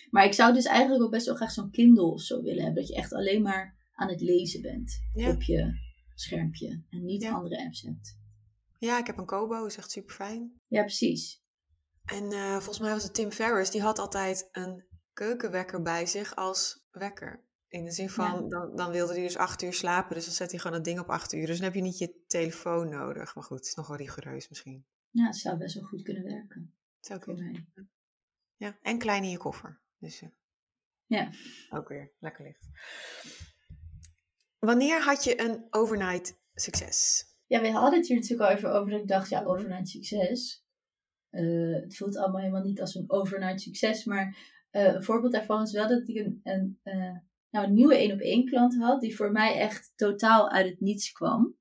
Speaker 1: Maar ik zou dus eigenlijk ook best wel graag zo'n Kindle of zo willen hebben. Dat je echt alleen maar aan het lezen bent
Speaker 2: Ja.
Speaker 1: op je schermpje. En niet
Speaker 2: Ja.
Speaker 1: andere apps hebt.
Speaker 2: Ja, ik heb een Kobo, is echt super fijn.
Speaker 1: Ja, precies.
Speaker 2: En eh, volgens mij was het Tim Ferriss, die had altijd een keukenwekker bij zich als wekker. In de zin van,
Speaker 1: Ja.
Speaker 2: dan, dan wilde hij dus acht uur slapen, dus dan zet hij gewoon het ding op acht uur. Dus dan heb je niet je telefoon nodig. Maar goed, het is nog wel rigoureus misschien.
Speaker 1: Ja, het zou best wel goed kunnen werken
Speaker 2: Zou
Speaker 1: voor
Speaker 2: kunnen. Ja, en klein in je koffer. Dus
Speaker 1: Ja.
Speaker 2: ook weer lekker licht. Wanneer had je een overnight succes?
Speaker 1: Ja, we hadden het hier natuurlijk al even over. Dat ik dacht, ja, overnight succes. Eh, het voelt allemaal helemaal niet als een overnight succes. Maar eh, een voorbeeld daarvan is wel dat ik een, een, eh, nou, een nieuwe één op één klant had. Die voor mij echt totaal uit het niets kwam.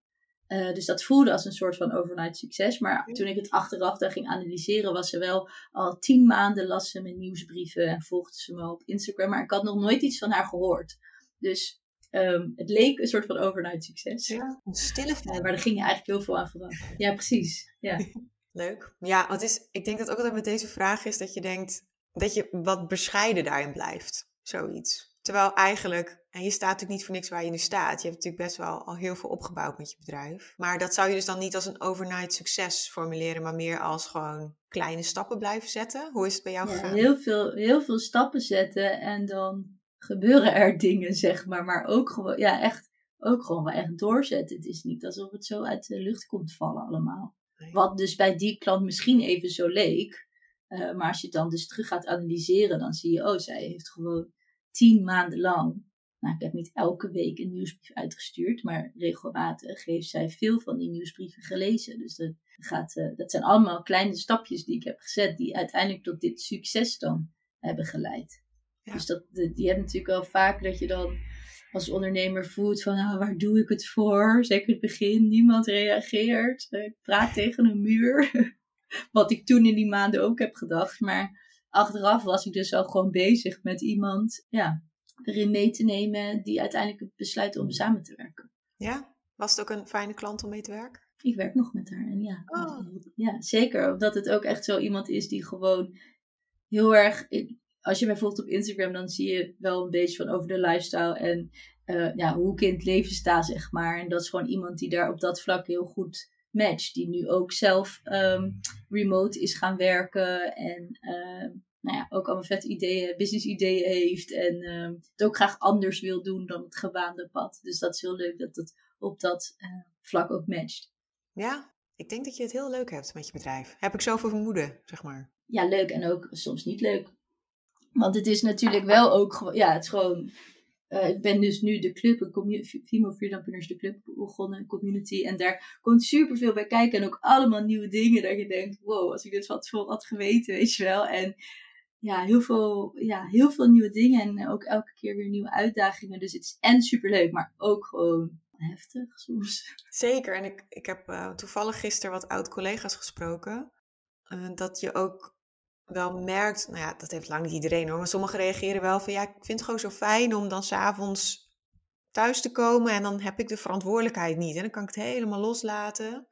Speaker 1: Uh, dus dat voelde als een soort van overnight succes. Maar toen ik het achteraf dan ging analyseren, was ze wel al tien maanden las ze mijn nieuwsbrieven en volgde ze me op Instagram. Maar ik had nog nooit iets van haar gehoord. Dus um, het leek een soort van overnight succes.
Speaker 2: Ja, een stille fan.
Speaker 1: maar daar ging je eigenlijk heel veel aan vooraf. Ja, precies. Ja. *laughs*
Speaker 2: Leuk. Ja, want is, ik denk dat ook altijd met deze vraag is dat je denkt dat je wat bescheiden daarin blijft. Zoiets. Terwijl eigenlijk, en je staat natuurlijk niet voor niks waar je nu staat. Je hebt natuurlijk best wel al heel veel opgebouwd met je bedrijf. Maar dat zou je dus dan niet als een overnight succes formuleren, maar meer als gewoon kleine stappen blijven zetten. Hoe is het bij jou
Speaker 1: ja,
Speaker 2: gegaan?
Speaker 1: Heel veel, heel veel stappen zetten en dan gebeuren er *laughs* dingen, zeg maar. Maar ook gewoon, ja, echt, ook gewoon wel echt doorzetten. Het is niet alsof het zo uit de lucht komt vallen allemaal. Wat dus bij die klant misschien even zo leek. Uh, maar als je het dan dus terug gaat analyseren, dan zie je, oh, zij heeft gewoon tien maanden lang. Nou, ik heb niet elke week een nieuwsbrief uitgestuurd, maar regelmatig heeft zij veel van die nieuwsbrieven gelezen. Dus dat, gaat, uh, dat zijn allemaal kleine stapjes die ik heb gezet, die uiteindelijk tot dit succes dan hebben geleid. Dus dat, je hebt natuurlijk wel vaak dat je dan als ondernemer voelt van, nou, waar doe ik het voor? Zeker in het begin, niemand reageert. Ik praat tegen een muur. *laughs* Wat ik toen in die maanden ook heb gedacht. Maar achteraf was ik dus al gewoon bezig met iemand ja, erin mee te nemen die uiteindelijk besluit om samen te werken.
Speaker 2: Ja, was het ook een fijne klant om mee te werken?
Speaker 1: Ik werk nog met haar en ja,
Speaker 2: oh.
Speaker 1: ja zeker. Omdat het ook echt zo iemand is die gewoon heel erg. Als je mij volgt op Instagram, dan zie je wel een beetje van over de lifestyle en uh, ja, hoe ik in het leven sta, zeg maar. En dat is gewoon iemand die daar op dat vlak heel goed match. Die nu ook zelf um, remote is gaan werken. En uh, nou ja, ook allemaal vet ideeën, business ideeën heeft. En uh, het ook graag anders wil doen dan het gebaande pad. Dus dat is heel leuk dat het op dat uh, vlak ook matcht.
Speaker 2: Ja, ik denk dat je het heel leuk hebt met je bedrijf. Heb ik zoveel vermoeden, zeg maar.
Speaker 1: Ja, leuk en ook soms niet leuk. Want het is natuurlijk wel ook gewoon, ja, het is gewoon uh, ik ben dus nu de club, een Female Freedompuners, de club begonnen, een community. En daar komt superveel bij kijken. En ook allemaal nieuwe dingen dat je denkt, wow, als ik dit wat voor had geweten, weet je wel. En ja, heel veel, ja, heel veel nieuwe dingen. En ook elke keer weer nieuwe uitdagingen. Dus het is en superleuk, maar ook gewoon heftig soms.
Speaker 2: Zeker. En ik, ik heb uh, toevallig gisteren wat oud-collega's gesproken. Uh, dat je ook wel merkt, nou ja, dat heeft lang niet iedereen hoor, maar sommigen reageren wel van ja, ik vind het gewoon zo fijn om dan s'avonds thuis te komen en dan heb ik de verantwoordelijkheid niet en dan kan ik het helemaal loslaten.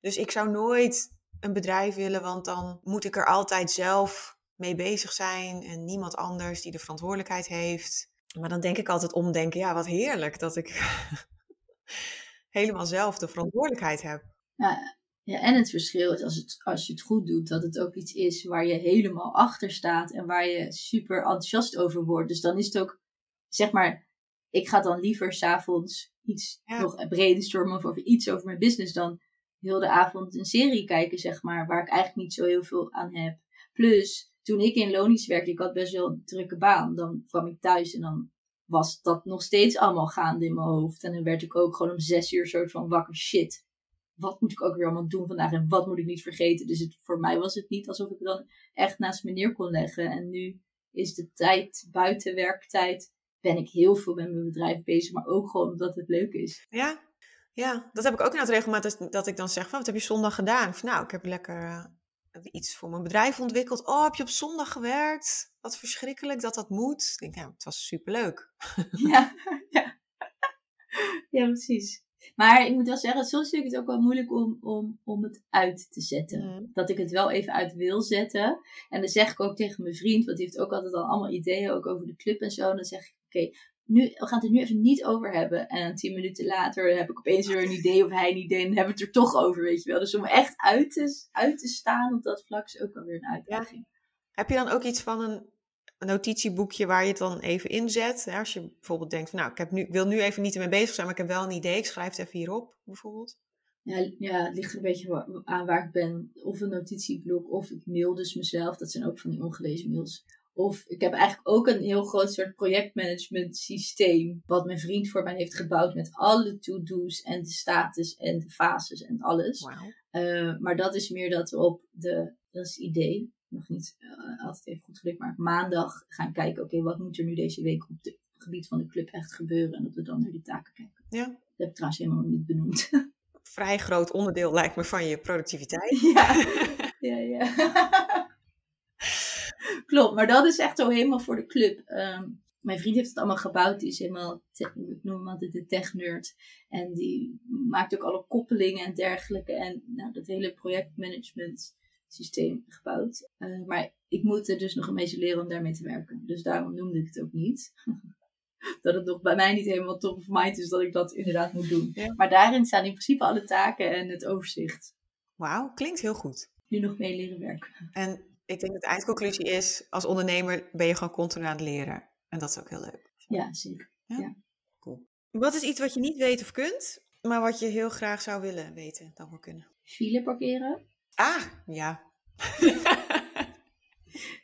Speaker 2: Dus ik zou nooit een bedrijf willen, want dan moet ik er altijd zelf mee bezig zijn en niemand anders die de verantwoordelijkheid heeft. Maar dan denk ik altijd omdenken, ja, wat heerlijk dat ik *laughs* helemaal zelf de verantwoordelijkheid heb.
Speaker 1: Ja, ja, en het verschil is als, het, als je het goed doet, dat het ook iets is waar je helemaal achter staat en waar je super enthousiast over wordt. Dus dan is het ook, zeg maar, ik ga dan liever s'avonds iets ja. nog brainstormen of over iets over mijn business dan heel de avond een serie kijken, zeg maar, waar ik eigenlijk niet zo heel veel aan heb. Plus, toen ik in Lonisch werkte, ik had best wel een drukke baan. Dan kwam ik thuis en dan was dat nog steeds allemaal gaande in mijn hoofd. En dan werd ik ook gewoon om zes uur soort van wakker shit wat moet ik ook weer allemaal doen vandaag en wat moet ik niet vergeten. Dus het, voor mij was het niet alsof ik dan echt naast me neer kon leggen. En nu is de tijd, buiten werktijd, ben ik heel veel met mijn bedrijf bezig, maar ook gewoon omdat het leuk is.
Speaker 2: Ja, ja dat heb ik ook het regelmatig dat ik dan zeg van, wat heb je zondag gedaan? Van, nou, ik heb lekker iets voor mijn bedrijf ontwikkeld. Oh, heb je op zondag gewerkt? Wat verschrikkelijk dat dat moet. Ik denk, ja, het was superleuk. *laughs*
Speaker 1: Ja, *laughs* ja. *laughs* ja precies. Maar ik moet wel zeggen, soms vind ik het ook wel moeilijk om, om, om het uit te zetten. Mm. Dat ik het wel even uit wil zetten. En dan zeg ik ook tegen mijn vriend, want die heeft ook altijd al allemaal ideeën, ook over de club en zo. En dan zeg ik, oké, nu, we gaan het er nu even niet over hebben. En tien minuten later heb ik opeens weer een idee of hij een idee. En dan hebben we het er toch over, weet je wel. Dus om echt uit te, uit te staan op dat vlak is ook wel weer een uitdaging.
Speaker 2: Heb je dan ook iets van een notitieboekje waar je het dan even inzet. Hè? Als je bijvoorbeeld denkt, van, nou, ik heb nu, wil nu even niet ermee bezig zijn, maar ik heb wel een idee. Ik schrijf het even hierop, bijvoorbeeld.
Speaker 1: Ja, ja, het ligt er een beetje aan waar ik ben. Of een notitieblok, of ik mail dus mezelf. Dat zijn ook van die ongelezen mails. Of ik heb eigenlijk ook een heel groot soort projectmanagement systeem. Wat mijn vriend voor mij heeft gebouwd met alle to-do's en de status en de fases en alles.
Speaker 2: Wow.
Speaker 1: Uh, maar dat is meer dat we op de, dat is het idee nog niet uh, altijd even goed gelukt, maar maandag gaan kijken, oké, wat moet er nu deze week op het gebied van de club echt gebeuren? En dat we dan naar die taken kijken.
Speaker 2: Ja.
Speaker 1: Dat heb ik trouwens helemaal niet benoemd.
Speaker 2: vrij groot onderdeel, lijkt me, van je productiviteit. *laughs* *laughs*
Speaker 1: Ja, ja, ja. Klopt, maar dat is echt zo helemaal voor de club. Ehm, mijn vriend heeft het allemaal gebouwd. Die is helemaal, ik noem hem altijd de tech-nerd. En die maakt ook alle koppelingen en dergelijke. En nou, dat hele projectmanagement systeem gebouwd. Eh, maar ik moet er dus nog een beetje leren om daarmee te werken. Dus daarom noemde ik het ook niet. *laughs* dat het nog bij mij niet helemaal top of mind is dat ik dat inderdaad moet doen.
Speaker 2: Ja.
Speaker 1: Maar daarin staan in principe alle taken en het overzicht.
Speaker 2: Wauw, klinkt heel goed.
Speaker 1: Nu nog mee leren werken.
Speaker 2: En ik denk dat de eindconclusie is, als ondernemer ben je gewoon continu aan het leren. En dat is ook heel leuk.
Speaker 1: Ja, zeker.
Speaker 2: Wat is iets wat je niet weet of kunt, maar wat je heel graag zou willen weten, dan wel kunnen?
Speaker 1: File parkeren.
Speaker 2: Ah, ja. *laughs*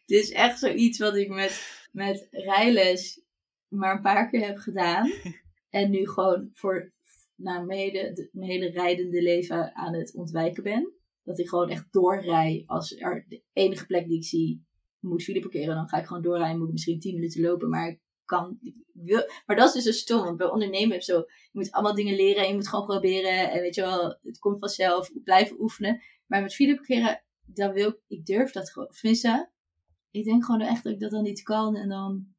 Speaker 1: Dit is echt zoiets wat ik met, met rijles maar een paar keer heb gedaan. *laughs* En nu gewoon voor nou, mijn, hele, mijn hele rijdende leven aan het ontwijken ben. Dat ik gewoon echt doorrij. Als er de enige plek die ik zie moet file parkeren, dan ga ik gewoon doorrijden. Moet ik misschien 10 minuten lopen, maar ik kan. wil, maar dat is dus zo stom. Want bij ondernemen zo. Je moet allemaal dingen leren en je moet gewoon proberen. En weet je wel, het komt vanzelf. Blijven oefenen. Maar met file parkeren, dan wil ik, ik durf dat gewoon. Tenminste, ik denk gewoon echt dat ik dat dan niet kan. En dan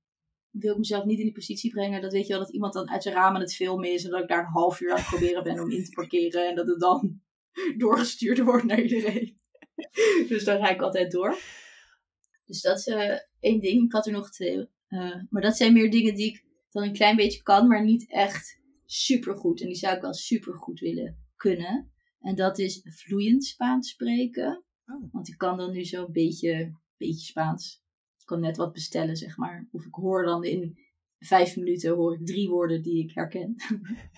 Speaker 1: wil ik mezelf niet in die positie brengen. Dat weet je wel, dat iemand dan uit zijn raam aan het filmen is. En dat ik daar een half uur aan het proberen ben om in te parkeren. En dat het dan *laughs* doorgestuurd wordt naar iedereen. *laughs* dus daar ga ik altijd door. Dus dat is eh, één ding. Ik had er nog twee. eh, maar dat zijn meer dingen die ik dan een klein beetje kan, maar niet echt super goed. En die zou ik wel super goed willen kunnen. En dat is vloeiend Spaans spreken.
Speaker 2: Oh.
Speaker 1: Want ik kan dan nu zo'n beetje, beetje Spaans. Ik kan net wat bestellen, zeg maar. Of ik hoor dan in vijf minuten hoor ik drie woorden die ik herken.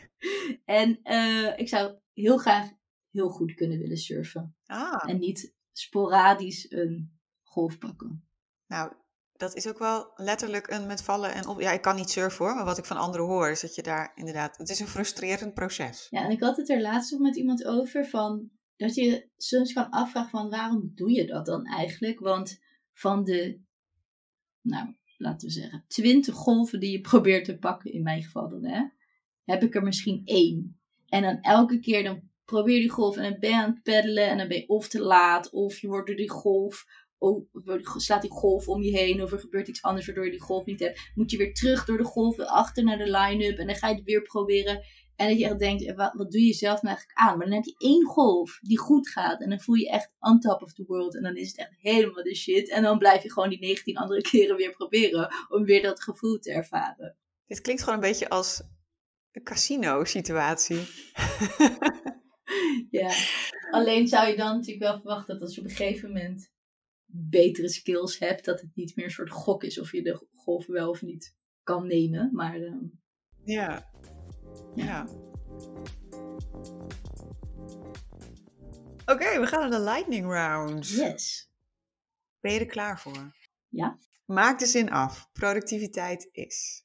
Speaker 1: *laughs* en eh, ik zou heel graag heel goed kunnen willen surfen.
Speaker 2: Ah,
Speaker 1: En niet sporadisch een golf pakken.
Speaker 2: nou, dat is ook wel letterlijk een met vallen en op. Ja, ik kan niet surfen hoor, maar wat ik van anderen hoor is dat je daar inderdaad. Het is een frustrerend proces.
Speaker 1: Ja, en ik had het er laatst nog met iemand over van dat je soms kan afvragen van waarom doe je dat dan eigenlijk? Want van de, nou, laten we zeggen, twintig golven die je *laughs* probeert te pakken, in mijn geval dan, hè, heb ik er misschien één. En dan elke keer dan probeer die golf en dan ben je aan het peddelen en dan ben je of te laat of je wordt door die golf, of slaat die golf om je heen of er gebeurt iets anders waardoor je die golf niet hebt. Moet je weer terug door de golf, weer achter naar de line-up en dan ga je het weer proberen. En dat je echt denkt, eh, wat, wat doe je zelf nou eigenlijk aan? Maar dan heb je één golf die goed gaat. En dan voel je echt on top of the world. En dan is het echt helemaal de shit. En dan blijf je gewoon die 19 andere *laughs* keren weer proberen. Om weer dat gevoel te ervaren.
Speaker 2: Dit klinkt gewoon een beetje als een casino-situatie. *laughs* *laughs*
Speaker 1: Ja. Alleen zou je dan natuurlijk wel verwachten dat als je op een gegeven moment betere skills hebt. Dat het niet meer een soort gok is of je de golf wel of niet kan nemen. Maar ehm,
Speaker 2: Ja. Ja. Oké, we gaan naar de lightning round.
Speaker 1: yes.
Speaker 2: Ben je er klaar voor?
Speaker 1: Ja.
Speaker 2: Maak de zin af. Productiviteit is.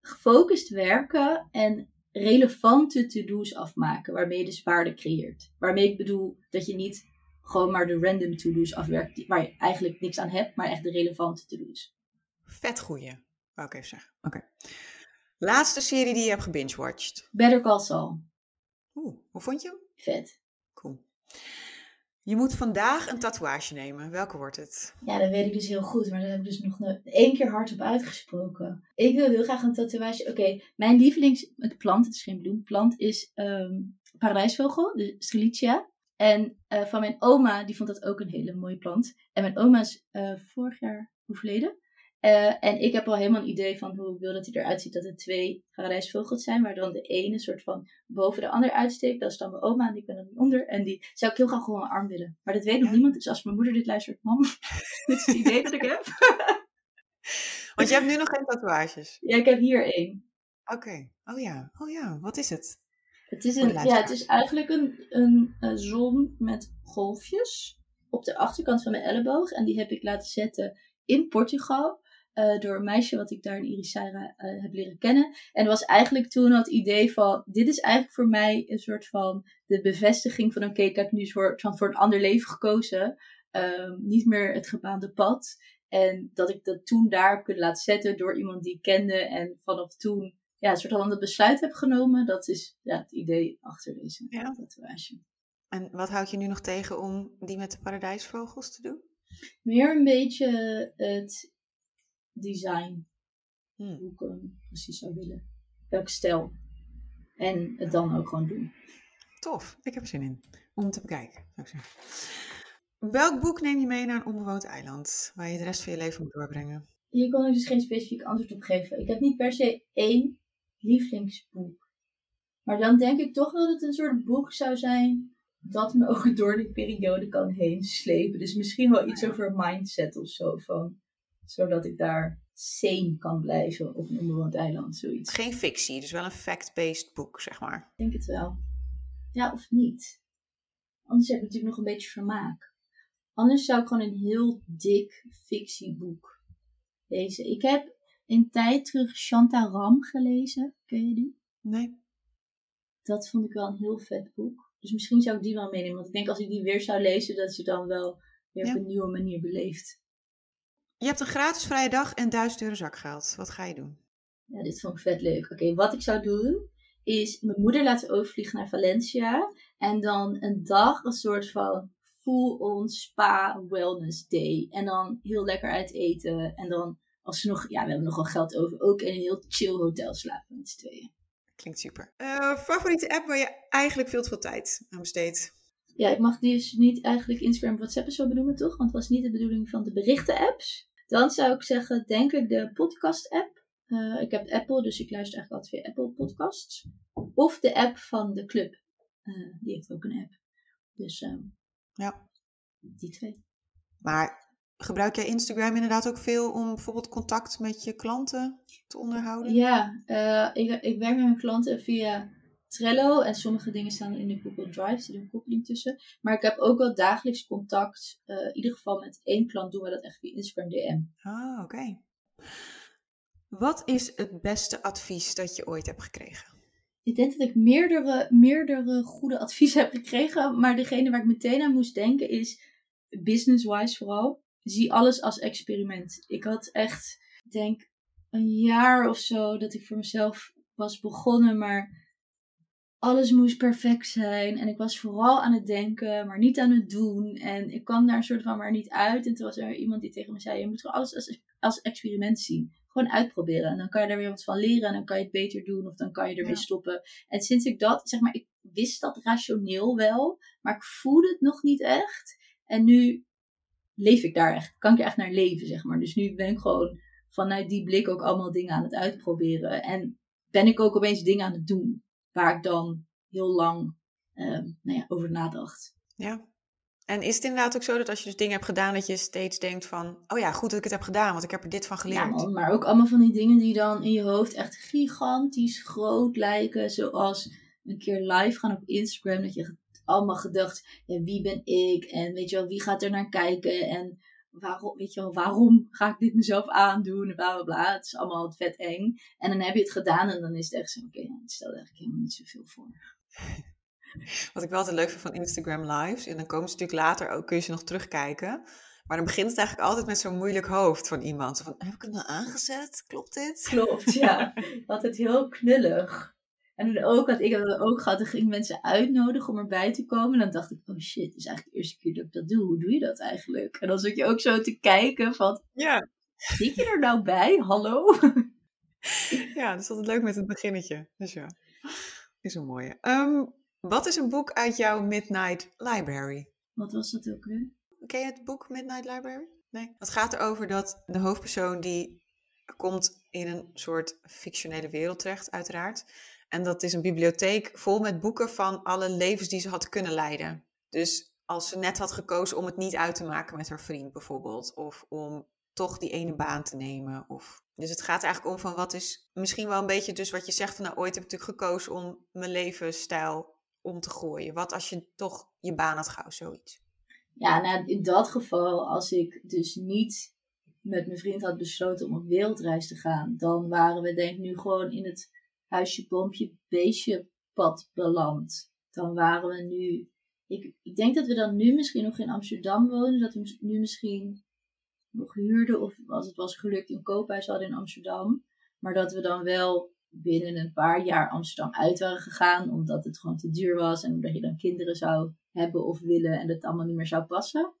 Speaker 1: gefocust werken en relevante to-do's afmaken, waarmee je dus waarde creëert. Waarmee ik bedoel dat je niet gewoon maar de random to-do's afwerkt, waar je eigenlijk niks aan hebt, maar echt de relevante to-do's.
Speaker 2: Vet goeie, wou ik even zeggen. Oké. Laatste serie die je hebt gebingewatcht.
Speaker 1: Better Call Saul.
Speaker 2: Oeh, hoe vond je hem?
Speaker 1: Vet.
Speaker 2: Cool. Je moet vandaag een tatoeage nemen. Welke wordt het?
Speaker 1: Ja, dat weet ik dus heel goed, maar daar heb ik dus nog één keer hardop uitgesproken. Ik wil heel graag een tatoeage. Oké, mijn lievelings het plant, het is geen bloemplant, is ehm paradijsvogel, de Strelitzia. En eh, van mijn oma, die vond dat ook een hele mooie plant. En mijn oma is eh, vorig jaar overleden. Eh, en ik heb al helemaal een idee van hoe ik wil dat hij eruit ziet. Dat er twee paradijsvogels zijn, waar dan de ene soort van boven de ander uitsteekt. Dat is dan mijn oma en die kan er niet onder. En die zou ik heel graag gewoon mijn arm willen. Maar dat weet nog niemand. Dus als mijn moeder dit luistert, mam, *laughs* dit is het idee dat ik heb. *laughs*
Speaker 2: Want je hebt nu nog geen tatoeages.
Speaker 1: Ja, ik heb hier één.
Speaker 2: Oké. Oh ja. Oh ja. Wat is het?
Speaker 1: Het is,
Speaker 2: de
Speaker 1: een, ja, het is eigenlijk een, een, eh, zon met golfjes op de achterkant van mijn elleboog. En die heb ik laten zetten in Portugal. Eh, door een meisje wat ik daar in Irisara eh, heb leren kennen. En was eigenlijk toen het idee van... Dit is eigenlijk voor mij een soort van de bevestiging van... Oké, ik heb nu een soort van voor een ander leven gekozen. Ehm, niet meer het gebaande pad. En dat ik dat toen daar heb kunnen laten zetten door iemand die ik kende. En vanaf toen ja, een soort van besluit heb genomen. Dat is ja, het idee achter deze
Speaker 2: Ja.
Speaker 1: tatoeage.
Speaker 2: En wat houdt je nu nog tegen om die met de paradijsvogels te doen?
Speaker 1: Meer een beetje het design.
Speaker 2: Hmm.
Speaker 1: Hoe ik hem precies zou willen. Welk stijl. En het dan ook gewoon doen.
Speaker 2: Tof, ik heb er zin in om te bekijken. zou ik zeggen. Welk boek neem je mee naar een onbewoond eiland waar je de rest van je leven moet doorbrengen?
Speaker 1: Hier kon ik dus geen specifiek antwoord op geven. Ik heb niet per se één lievelingsboek. Maar dan denk ik toch dat het een soort boek zou zijn dat me *laughs* ook door die periode kan heen slepen. Dus misschien wel iets over mindset of zo. Van, zodat ik daar sane kan blijven op een onbewoond eiland. Zoiets.
Speaker 2: Geen fictie, dus wel een fact-based boek, zeg maar.
Speaker 1: Ik denk het wel. Ja, of niet. Anders heb ik natuurlijk nog een beetje vermaak. Anders zou ik gewoon een heel dik fictieboek lezen. Ik heb een tijd terug Shanta Ram gelezen. Ken je die?
Speaker 2: Nee.
Speaker 1: Dat vond ik wel een heel vet boek. Dus misschien zou ik die wel meenemen. Want ik denk als ik die weer zou lezen, dat ze dan wel weer
Speaker 2: Ja.
Speaker 1: op een nieuwe manier beleeft.
Speaker 2: Je hebt een gratis vrije dag en 1000 euro zakgeld. Wat ga je doen?
Speaker 1: Ja, dit vond ik vet leuk. Oké, wat ik zou doen, is mijn moeder laten overvliegen naar Valencia. En dan een dag een soort van full-on spa wellness day. En dan heel lekker uit eten. En dan, als ze nog, ja, we hebben nog wel geld over, ook in een heel chill hotel slapen met z'n tweeën.
Speaker 2: Klinkt super. Eh, favoriete app waar je eigenlijk veel te veel tijd aan besteedt?
Speaker 1: Ja, ik mag dus niet eigenlijk Instagram WhatsApp en zo benoemen, toch? Want het was niet de bedoeling van de berichten-apps. Dan zou ik zeggen, denk ik de podcast-app. Eh, ik heb Apple, dus ik luister eigenlijk altijd via Apple Podcasts. Of de app van de club. Eh, die heeft ook een app. Dus ehm,
Speaker 2: Ja.
Speaker 1: die twee.
Speaker 2: Maar gebruik jij Instagram inderdaad ook veel om bijvoorbeeld contact met je klanten te onderhouden?
Speaker 1: Ja, eh, ik, ik werk met mijn klanten via Trello. En sommige dingen staan in de Google Drive. Er zit een koppeling tussen. Maar ik heb ook wel dagelijks contact. eh, in ieder geval met één klant doen we dat echt via Instagram DM.
Speaker 2: Ah, oké. Wat is het beste advies dat je ooit hebt gekregen?
Speaker 1: Ik denk dat ik meerdere, meerdere goede adviezen heb gekregen. Maar degene waar ik meteen aan moest denken is, business-wise vooral, zie alles als experiment. Ik had echt, ik denk, een jaar of zo dat ik voor mezelf was begonnen. Maar alles moest perfect zijn. En ik was vooral aan het denken, maar niet aan het doen. En ik kwam daar een soort van maar niet uit. En toen was er iemand die tegen me zei, je moet gewoon alles als, als experiment zien. Gewoon uitproberen. En dan kan je daar weer wat van leren. En dan kan je het beter doen. Of dan kan je ermee
Speaker 2: Ja.
Speaker 1: stoppen. En sinds ik dat, zeg maar, ik wist dat rationeel wel. Maar ik voelde het nog niet echt. En nu leef ik daar echt. Kan ik er echt naar leven, zeg maar. Dus nu ben ik gewoon vanuit die blik ook allemaal dingen aan het uitproberen. En ben ik ook opeens dingen aan het doen. Waar ik dan heel lang ehm, nou ja, over nadacht.
Speaker 2: Ja. En is het inderdaad ook zo dat als je dus dingen hebt gedaan, dat je steeds denkt van, oh ja, goed dat ik het heb gedaan, want ik heb er dit van geleerd.
Speaker 1: Ja, man, maar ook allemaal van die dingen die dan in je hoofd echt gigantisch groot lijken. Zoals een keer live gaan op Instagram. Dat je allemaal gedacht, ja, wie ben ik? En weet je wel, wie gaat er naar kijken? En waarom, weet je wel, waarom ga ik dit mezelf aandoen? Bla bla bla. Het is allemaal vet eng. En dan heb je het gedaan en dan is het echt zo, oké, ja, het stelt eigenlijk helemaal niet zoveel voor. *laughs*
Speaker 2: Wat ik wel altijd leuk vind van Instagram lives, en dan komen ze natuurlijk later ook, kun je ze nog terugkijken. Maar dan begint het eigenlijk altijd met zo'n moeilijk hoofd van iemand. Van, heb ik het nou aangezet? Klopt dit?
Speaker 1: Klopt, ja. *laughs* Altijd heel knullig. En ook, had ik dat ook gehad, dan ging mensen uitnodigen om erbij te komen. En dan dacht ik, oh shit, het is eigenlijk de eerste keer dat ik dat doe. Hoe doe je dat eigenlijk? En dan zat je ook zo te kijken van,
Speaker 2: Ja.
Speaker 1: zit je er nou bij? Hallo?
Speaker 2: Ja, dat is altijd leuk met het beginnetje. Dus ja, is een mooie. Ehm, wat is een boek uit jouw Midnight Library?
Speaker 1: Wat was dat ook weer?
Speaker 2: Ken je het boek Midnight Library? Nee. Het gaat erover dat de hoofdpersoon die komt in een soort fictionele wereld terecht, uiteraard. En dat is een bibliotheek vol met boeken van alle levens die ze had kunnen leiden. Dus als ze net had gekozen om het niet uit te maken met haar vriend bijvoorbeeld. Of om toch die ene baan te nemen. Of... Dus het gaat eigenlijk om van wat is misschien wel een beetje dus wat je zegt van nou ooit heb ik natuurlijk gekozen om mijn levensstijl om te gooien. Wat als je toch je baan had gehouden, zoiets.
Speaker 1: Ja, nou, in dat geval, als ik dus niet met mijn vriend had besloten om op wereldreis te gaan, dan waren we denk ik nu gewoon in het huisje, boompje, beestje pad beland. Dan waren we nu, ik, ik denk dat we dan nu misschien nog in Amsterdam wonen, dat we nu misschien nog huurden of als het was gelukt een koophuis hadden in Amsterdam. Maar dat we dan wel binnen een paar jaar Amsterdam uit waren gegaan, omdat het gewoon te duur was en omdat je dan kinderen zou hebben of willen en het allemaal niet meer zou passen.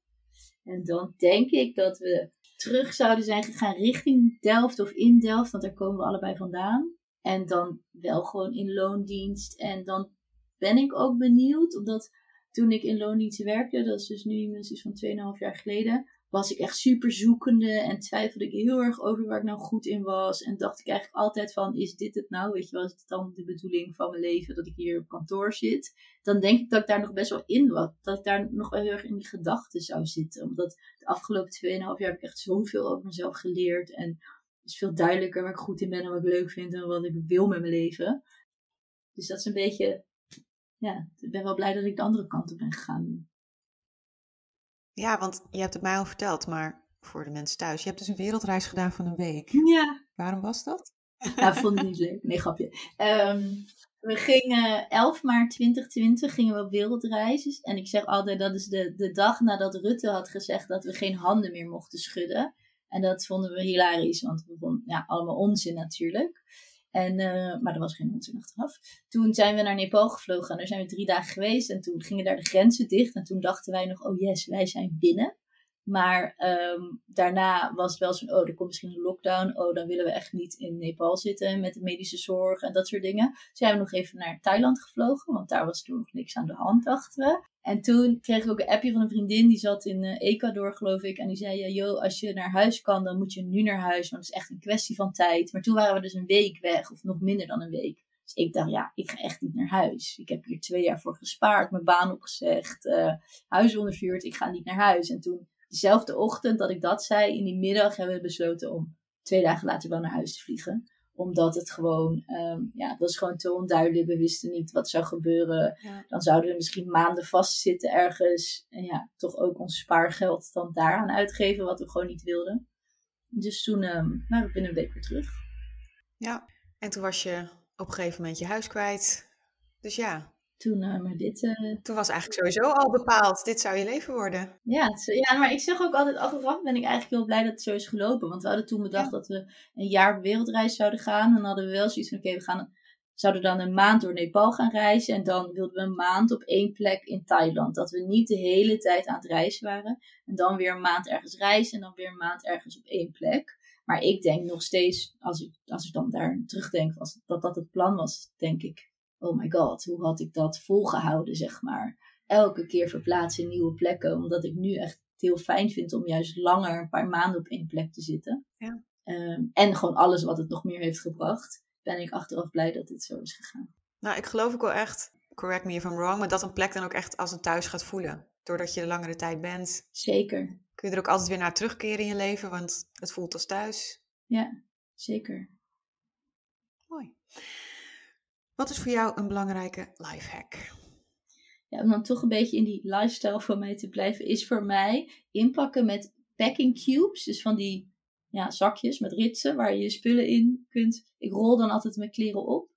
Speaker 1: En dan denk ik dat we terug zouden zijn gegaan richting Delft of in Delft, want daar komen we allebei vandaan. En dan wel gewoon in loondienst. En dan ben ik ook benieuwd, omdat toen ik in loondienst werkte, dat is dus nu minstens van 2,5 jaar geleden, was ik echt super zoekende en twijfelde ik heel erg over waar ik nou goed in was. En dacht ik eigenlijk altijd van, is dit het nou? Weet je wel, is het dan de bedoeling van mijn leven dat ik hier op kantoor zit? Dan denk ik dat ik daar nog best wel in was. Dat ik daar nog wel heel erg in die gedachten zou zitten. Omdat de afgelopen 2,5 jaar heb ik echt zoveel over mezelf geleerd. En is veel duidelijker waar ik goed in ben en wat ik leuk vind en wat ik wil met mijn leven. Dus dat is een beetje, ja, ik ben wel blij dat ik de andere kant op ben gegaan.
Speaker 2: Ja, want je hebt het mij al verteld, maar voor de mensen thuis, je hebt dus een wereldreis gedaan van een week.
Speaker 1: Ja.
Speaker 2: Waarom was dat? *laughs*
Speaker 1: Ja, vond ik niet leuk. Nee, grapje. Ehm, we gingen 11 maart 2020 gingen we op wereldreis. En ik zeg altijd, dat is de, de dag nadat Rutte had gezegd dat we geen handen meer mochten schudden. En dat vonden we hilarisch, want we vonden ja, allemaal onzin natuurlijk. En, uh, maar er was geen onzin achteraf. Toen zijn we naar Nepal gevlogen en daar zijn we drie dagen geweest. En toen gingen daar de grenzen dicht. En toen dachten wij nog, oh yes, wij zijn binnen. Maar um, daarna was het wel zo'n, oh, er komt misschien een lockdown. Oh, dan willen we echt niet in Nepal zitten met de medische zorg en dat soort dingen. Dus zijn we nog even naar Thailand gevlogen, want daar was toen nog niks aan de hand, dachten we. En toen kreeg ik ook een appje van een vriendin, die zat in uh, Ecuador, geloof ik. En die zei, ja, joh, als je naar huis kan, dan moet je nu naar huis, want het is echt een kwestie van tijd. Maar toen waren we dus een week weg, of nog minder dan een week. Dus ik dacht, ja, ik ga echt niet naar huis. Ik heb hier twee jaar voor gespaard, mijn baan opgezegd, uh, huis ondervuurd. Ik ga niet naar huis. En toen dezelfde ochtend dat ik dat zei, in die middag hebben we besloten om twee dagen later wel naar huis te vliegen. Omdat het gewoon, um, ja, het was gewoon te onduidelijk. We wisten niet wat zou gebeuren. Ja. Dan zouden we misschien maanden vastzitten ergens. En ja, toch ook ons spaargeld dan daaraan uitgeven, wat we gewoon niet wilden. Dus toen um, waren we binnen een week weer terug.
Speaker 2: Ja, en toen was je op een gegeven moment je huis kwijt. Dus ja,
Speaker 1: toen, uh, maar dit... Uh...
Speaker 2: Toen was eigenlijk sowieso al bepaald, dit zou je leven worden.
Speaker 1: Ja, het, ja, maar ik zeg ook altijd, achteraf ben ik eigenlijk heel blij dat het zo is gelopen. Want we hadden toen bedacht ja. dat we een jaar op wereldreis zouden gaan. En dan hadden we wel zoiets van, oké, okay, we gaan, zouden dan een maand door Nepal gaan reizen. En dan wilden we een maand op één plek in Thailand. Dat we niet de hele tijd aan het reizen waren. En dan weer een maand ergens reizen en dan weer een maand ergens op één plek. Maar ik denk nog steeds, als ik, als ik dan daar terugdenk, was, dat dat het plan was, denk ik oh my god, hoe had ik dat volgehouden, zeg maar. Elke keer verplaatsen in nieuwe plekken, omdat ik nu echt heel fijn vind om juist langer, een paar maanden op één plek te zitten.
Speaker 2: Ja.
Speaker 1: Um, en gewoon alles wat het nog meer heeft gebracht, ben ik achteraf blij dat dit zo is gegaan.
Speaker 2: Nou, ik geloof ook wel echt, correct me if I'm wrong, maar dat een plek dan ook echt als een thuis gaat voelen. Doordat je de langere tijd bent.
Speaker 1: Zeker.
Speaker 2: Kun je er ook altijd weer naar terugkeren in je leven, want het voelt als thuis.
Speaker 1: Ja, zeker.
Speaker 2: Mooi. Wat is voor jou een belangrijke lifehack?
Speaker 1: Ja, om dan toch een beetje in die lifestyle van mij te blijven, is voor mij inpakken met packing cubes. Dus van die ja, zakjes met ritsen waar je je spullen in kunt. Ik rol dan altijd mijn kleren op.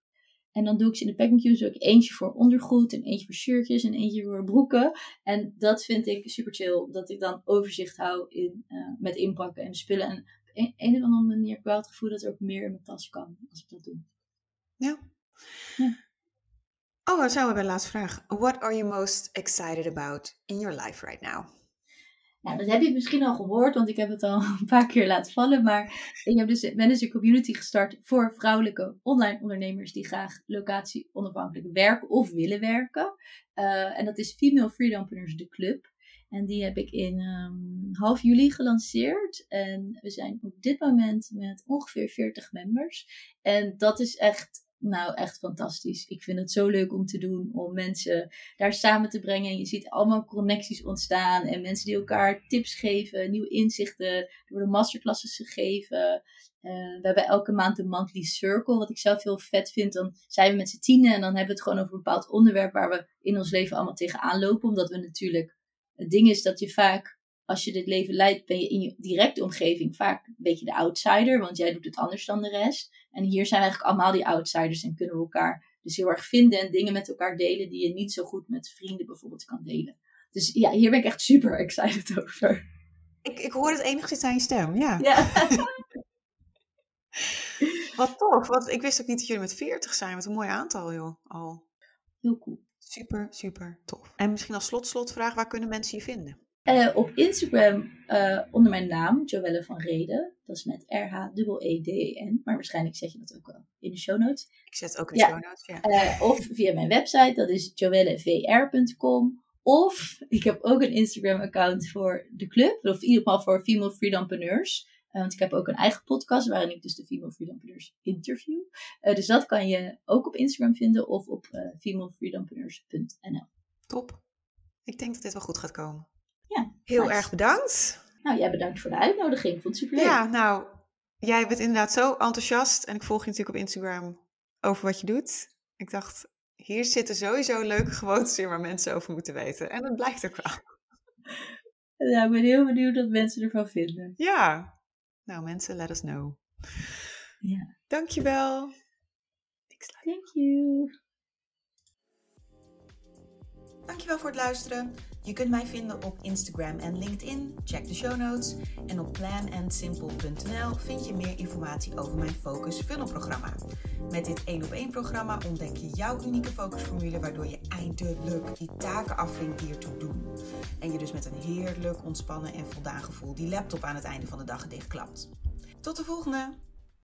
Speaker 1: En dan doe ik ze in de packing cubes. Doe ik eentje voor ondergoed, en eentje voor shirtjes en eentje voor broeken. En dat vind ik super chill. Dat ik dan overzicht hou in, uh, met inpakken en spullen. En op een, een of andere manier heb ik wel het gevoel dat er ook meer in mijn tas kan als ik dat doe.
Speaker 2: Ja, ja. Oh, dan zijn we bij de laatste vraag. What are you most excited about in your life right now?
Speaker 1: Nou, dat heb je misschien al gehoord, want ik heb het al *laughs* een paar keer laten vallen. Maar ik heb dus, ben dus een community gestart voor vrouwelijke online ondernemers die graag locatie onafhankelijk werken of willen werken. Uh, en dat is Female Freedompreneurs, de club. En die heb ik in um, half juli gelanceerd. En we zijn op dit moment met ongeveer 40 members. En dat is echt nou, echt fantastisch. Ik vind het zo leuk om te doen, om mensen daar samen te brengen. Je ziet allemaal connecties ontstaan en mensen die elkaar tips geven, nieuwe inzichten. Er worden masterclasses gegeven. Uh, we hebben elke maand een monthly circle, wat ik zelf heel vet vind. Dan zijn we met z'n tienen en dan hebben we het gewoon over een bepaald onderwerp waar we in ons leven allemaal tegenaan lopen. Omdat we natuurlijk, het ding is dat je vaak als je dit leven leidt, ben je in je directe omgeving vaak een beetje de outsider, want jij doet het anders dan de rest. En hier zijn we eigenlijk allemaal die outsiders en kunnen we elkaar dus heel erg vinden en dingen met elkaar delen die je niet zo goed met vrienden bijvoorbeeld kan delen. Dus ja, hier ben ik echt super excited over.
Speaker 2: Ik, ik hoor het enigszins aan je stem, ja.
Speaker 1: ja. *laughs*
Speaker 2: Wat tof. Want ik wist ook niet dat jullie met 40 zijn. Wat een mooi aantal, joh. Al.
Speaker 1: Heel cool.
Speaker 2: Super, super tof. En misschien als slot, slotvraag, waar kunnen mensen je vinden?
Speaker 1: Uh, op Instagram uh, onder mijn naam, Joelle van Reden. Dat is met R-H-E-D-E-N. Maar waarschijnlijk zet je dat ook wel in de show notes.
Speaker 2: Ik zet ook in de ja. show notes, ja.
Speaker 1: Uh, of via mijn website, dat is joellevr.com. Of ik heb ook een Instagram-account voor de club. Of in ieder geval voor Female Freedompreneurs. Want ik heb ook een eigen podcast waarin ik dus de Female Freedompreneurs interview. Dus dat kan je ook op Instagram vinden of op uh.
Speaker 2: Top. Ik denk dat dit wel goed gaat komen. Heel nice. erg bedankt.
Speaker 1: Nou, jij bedankt voor de uitnodiging. Ik vond het superleuk.
Speaker 2: Ja, nou, jij bent inderdaad zo enthousiast. En ik volg je natuurlijk op Instagram over wat je doet. Ik dacht, hier zitten sowieso leuke gewoontes in waar mensen over moeten weten. En dat blijkt ook wel.
Speaker 1: Ja, ik ben heel benieuwd wat mensen ervan vinden.
Speaker 2: Ja. Nou mensen, let us know.
Speaker 1: Ja.
Speaker 2: Dankjewel.
Speaker 1: Thank you.
Speaker 2: Dankjewel voor het luisteren. Je kunt mij vinden op Instagram en LinkedIn. Check de show notes. En op planandsimple.nl vind je meer informatie over mijn Focus Funnel programma. Met dit 1 op 1 programma ontdek je jouw unieke focusformule waardoor je eindelijk die taken afvinkt die ertoe doen. En je dus met een heerlijk ontspannen en voldaan gevoel die laptop aan het einde van de dag dichtklapt. Tot de volgende!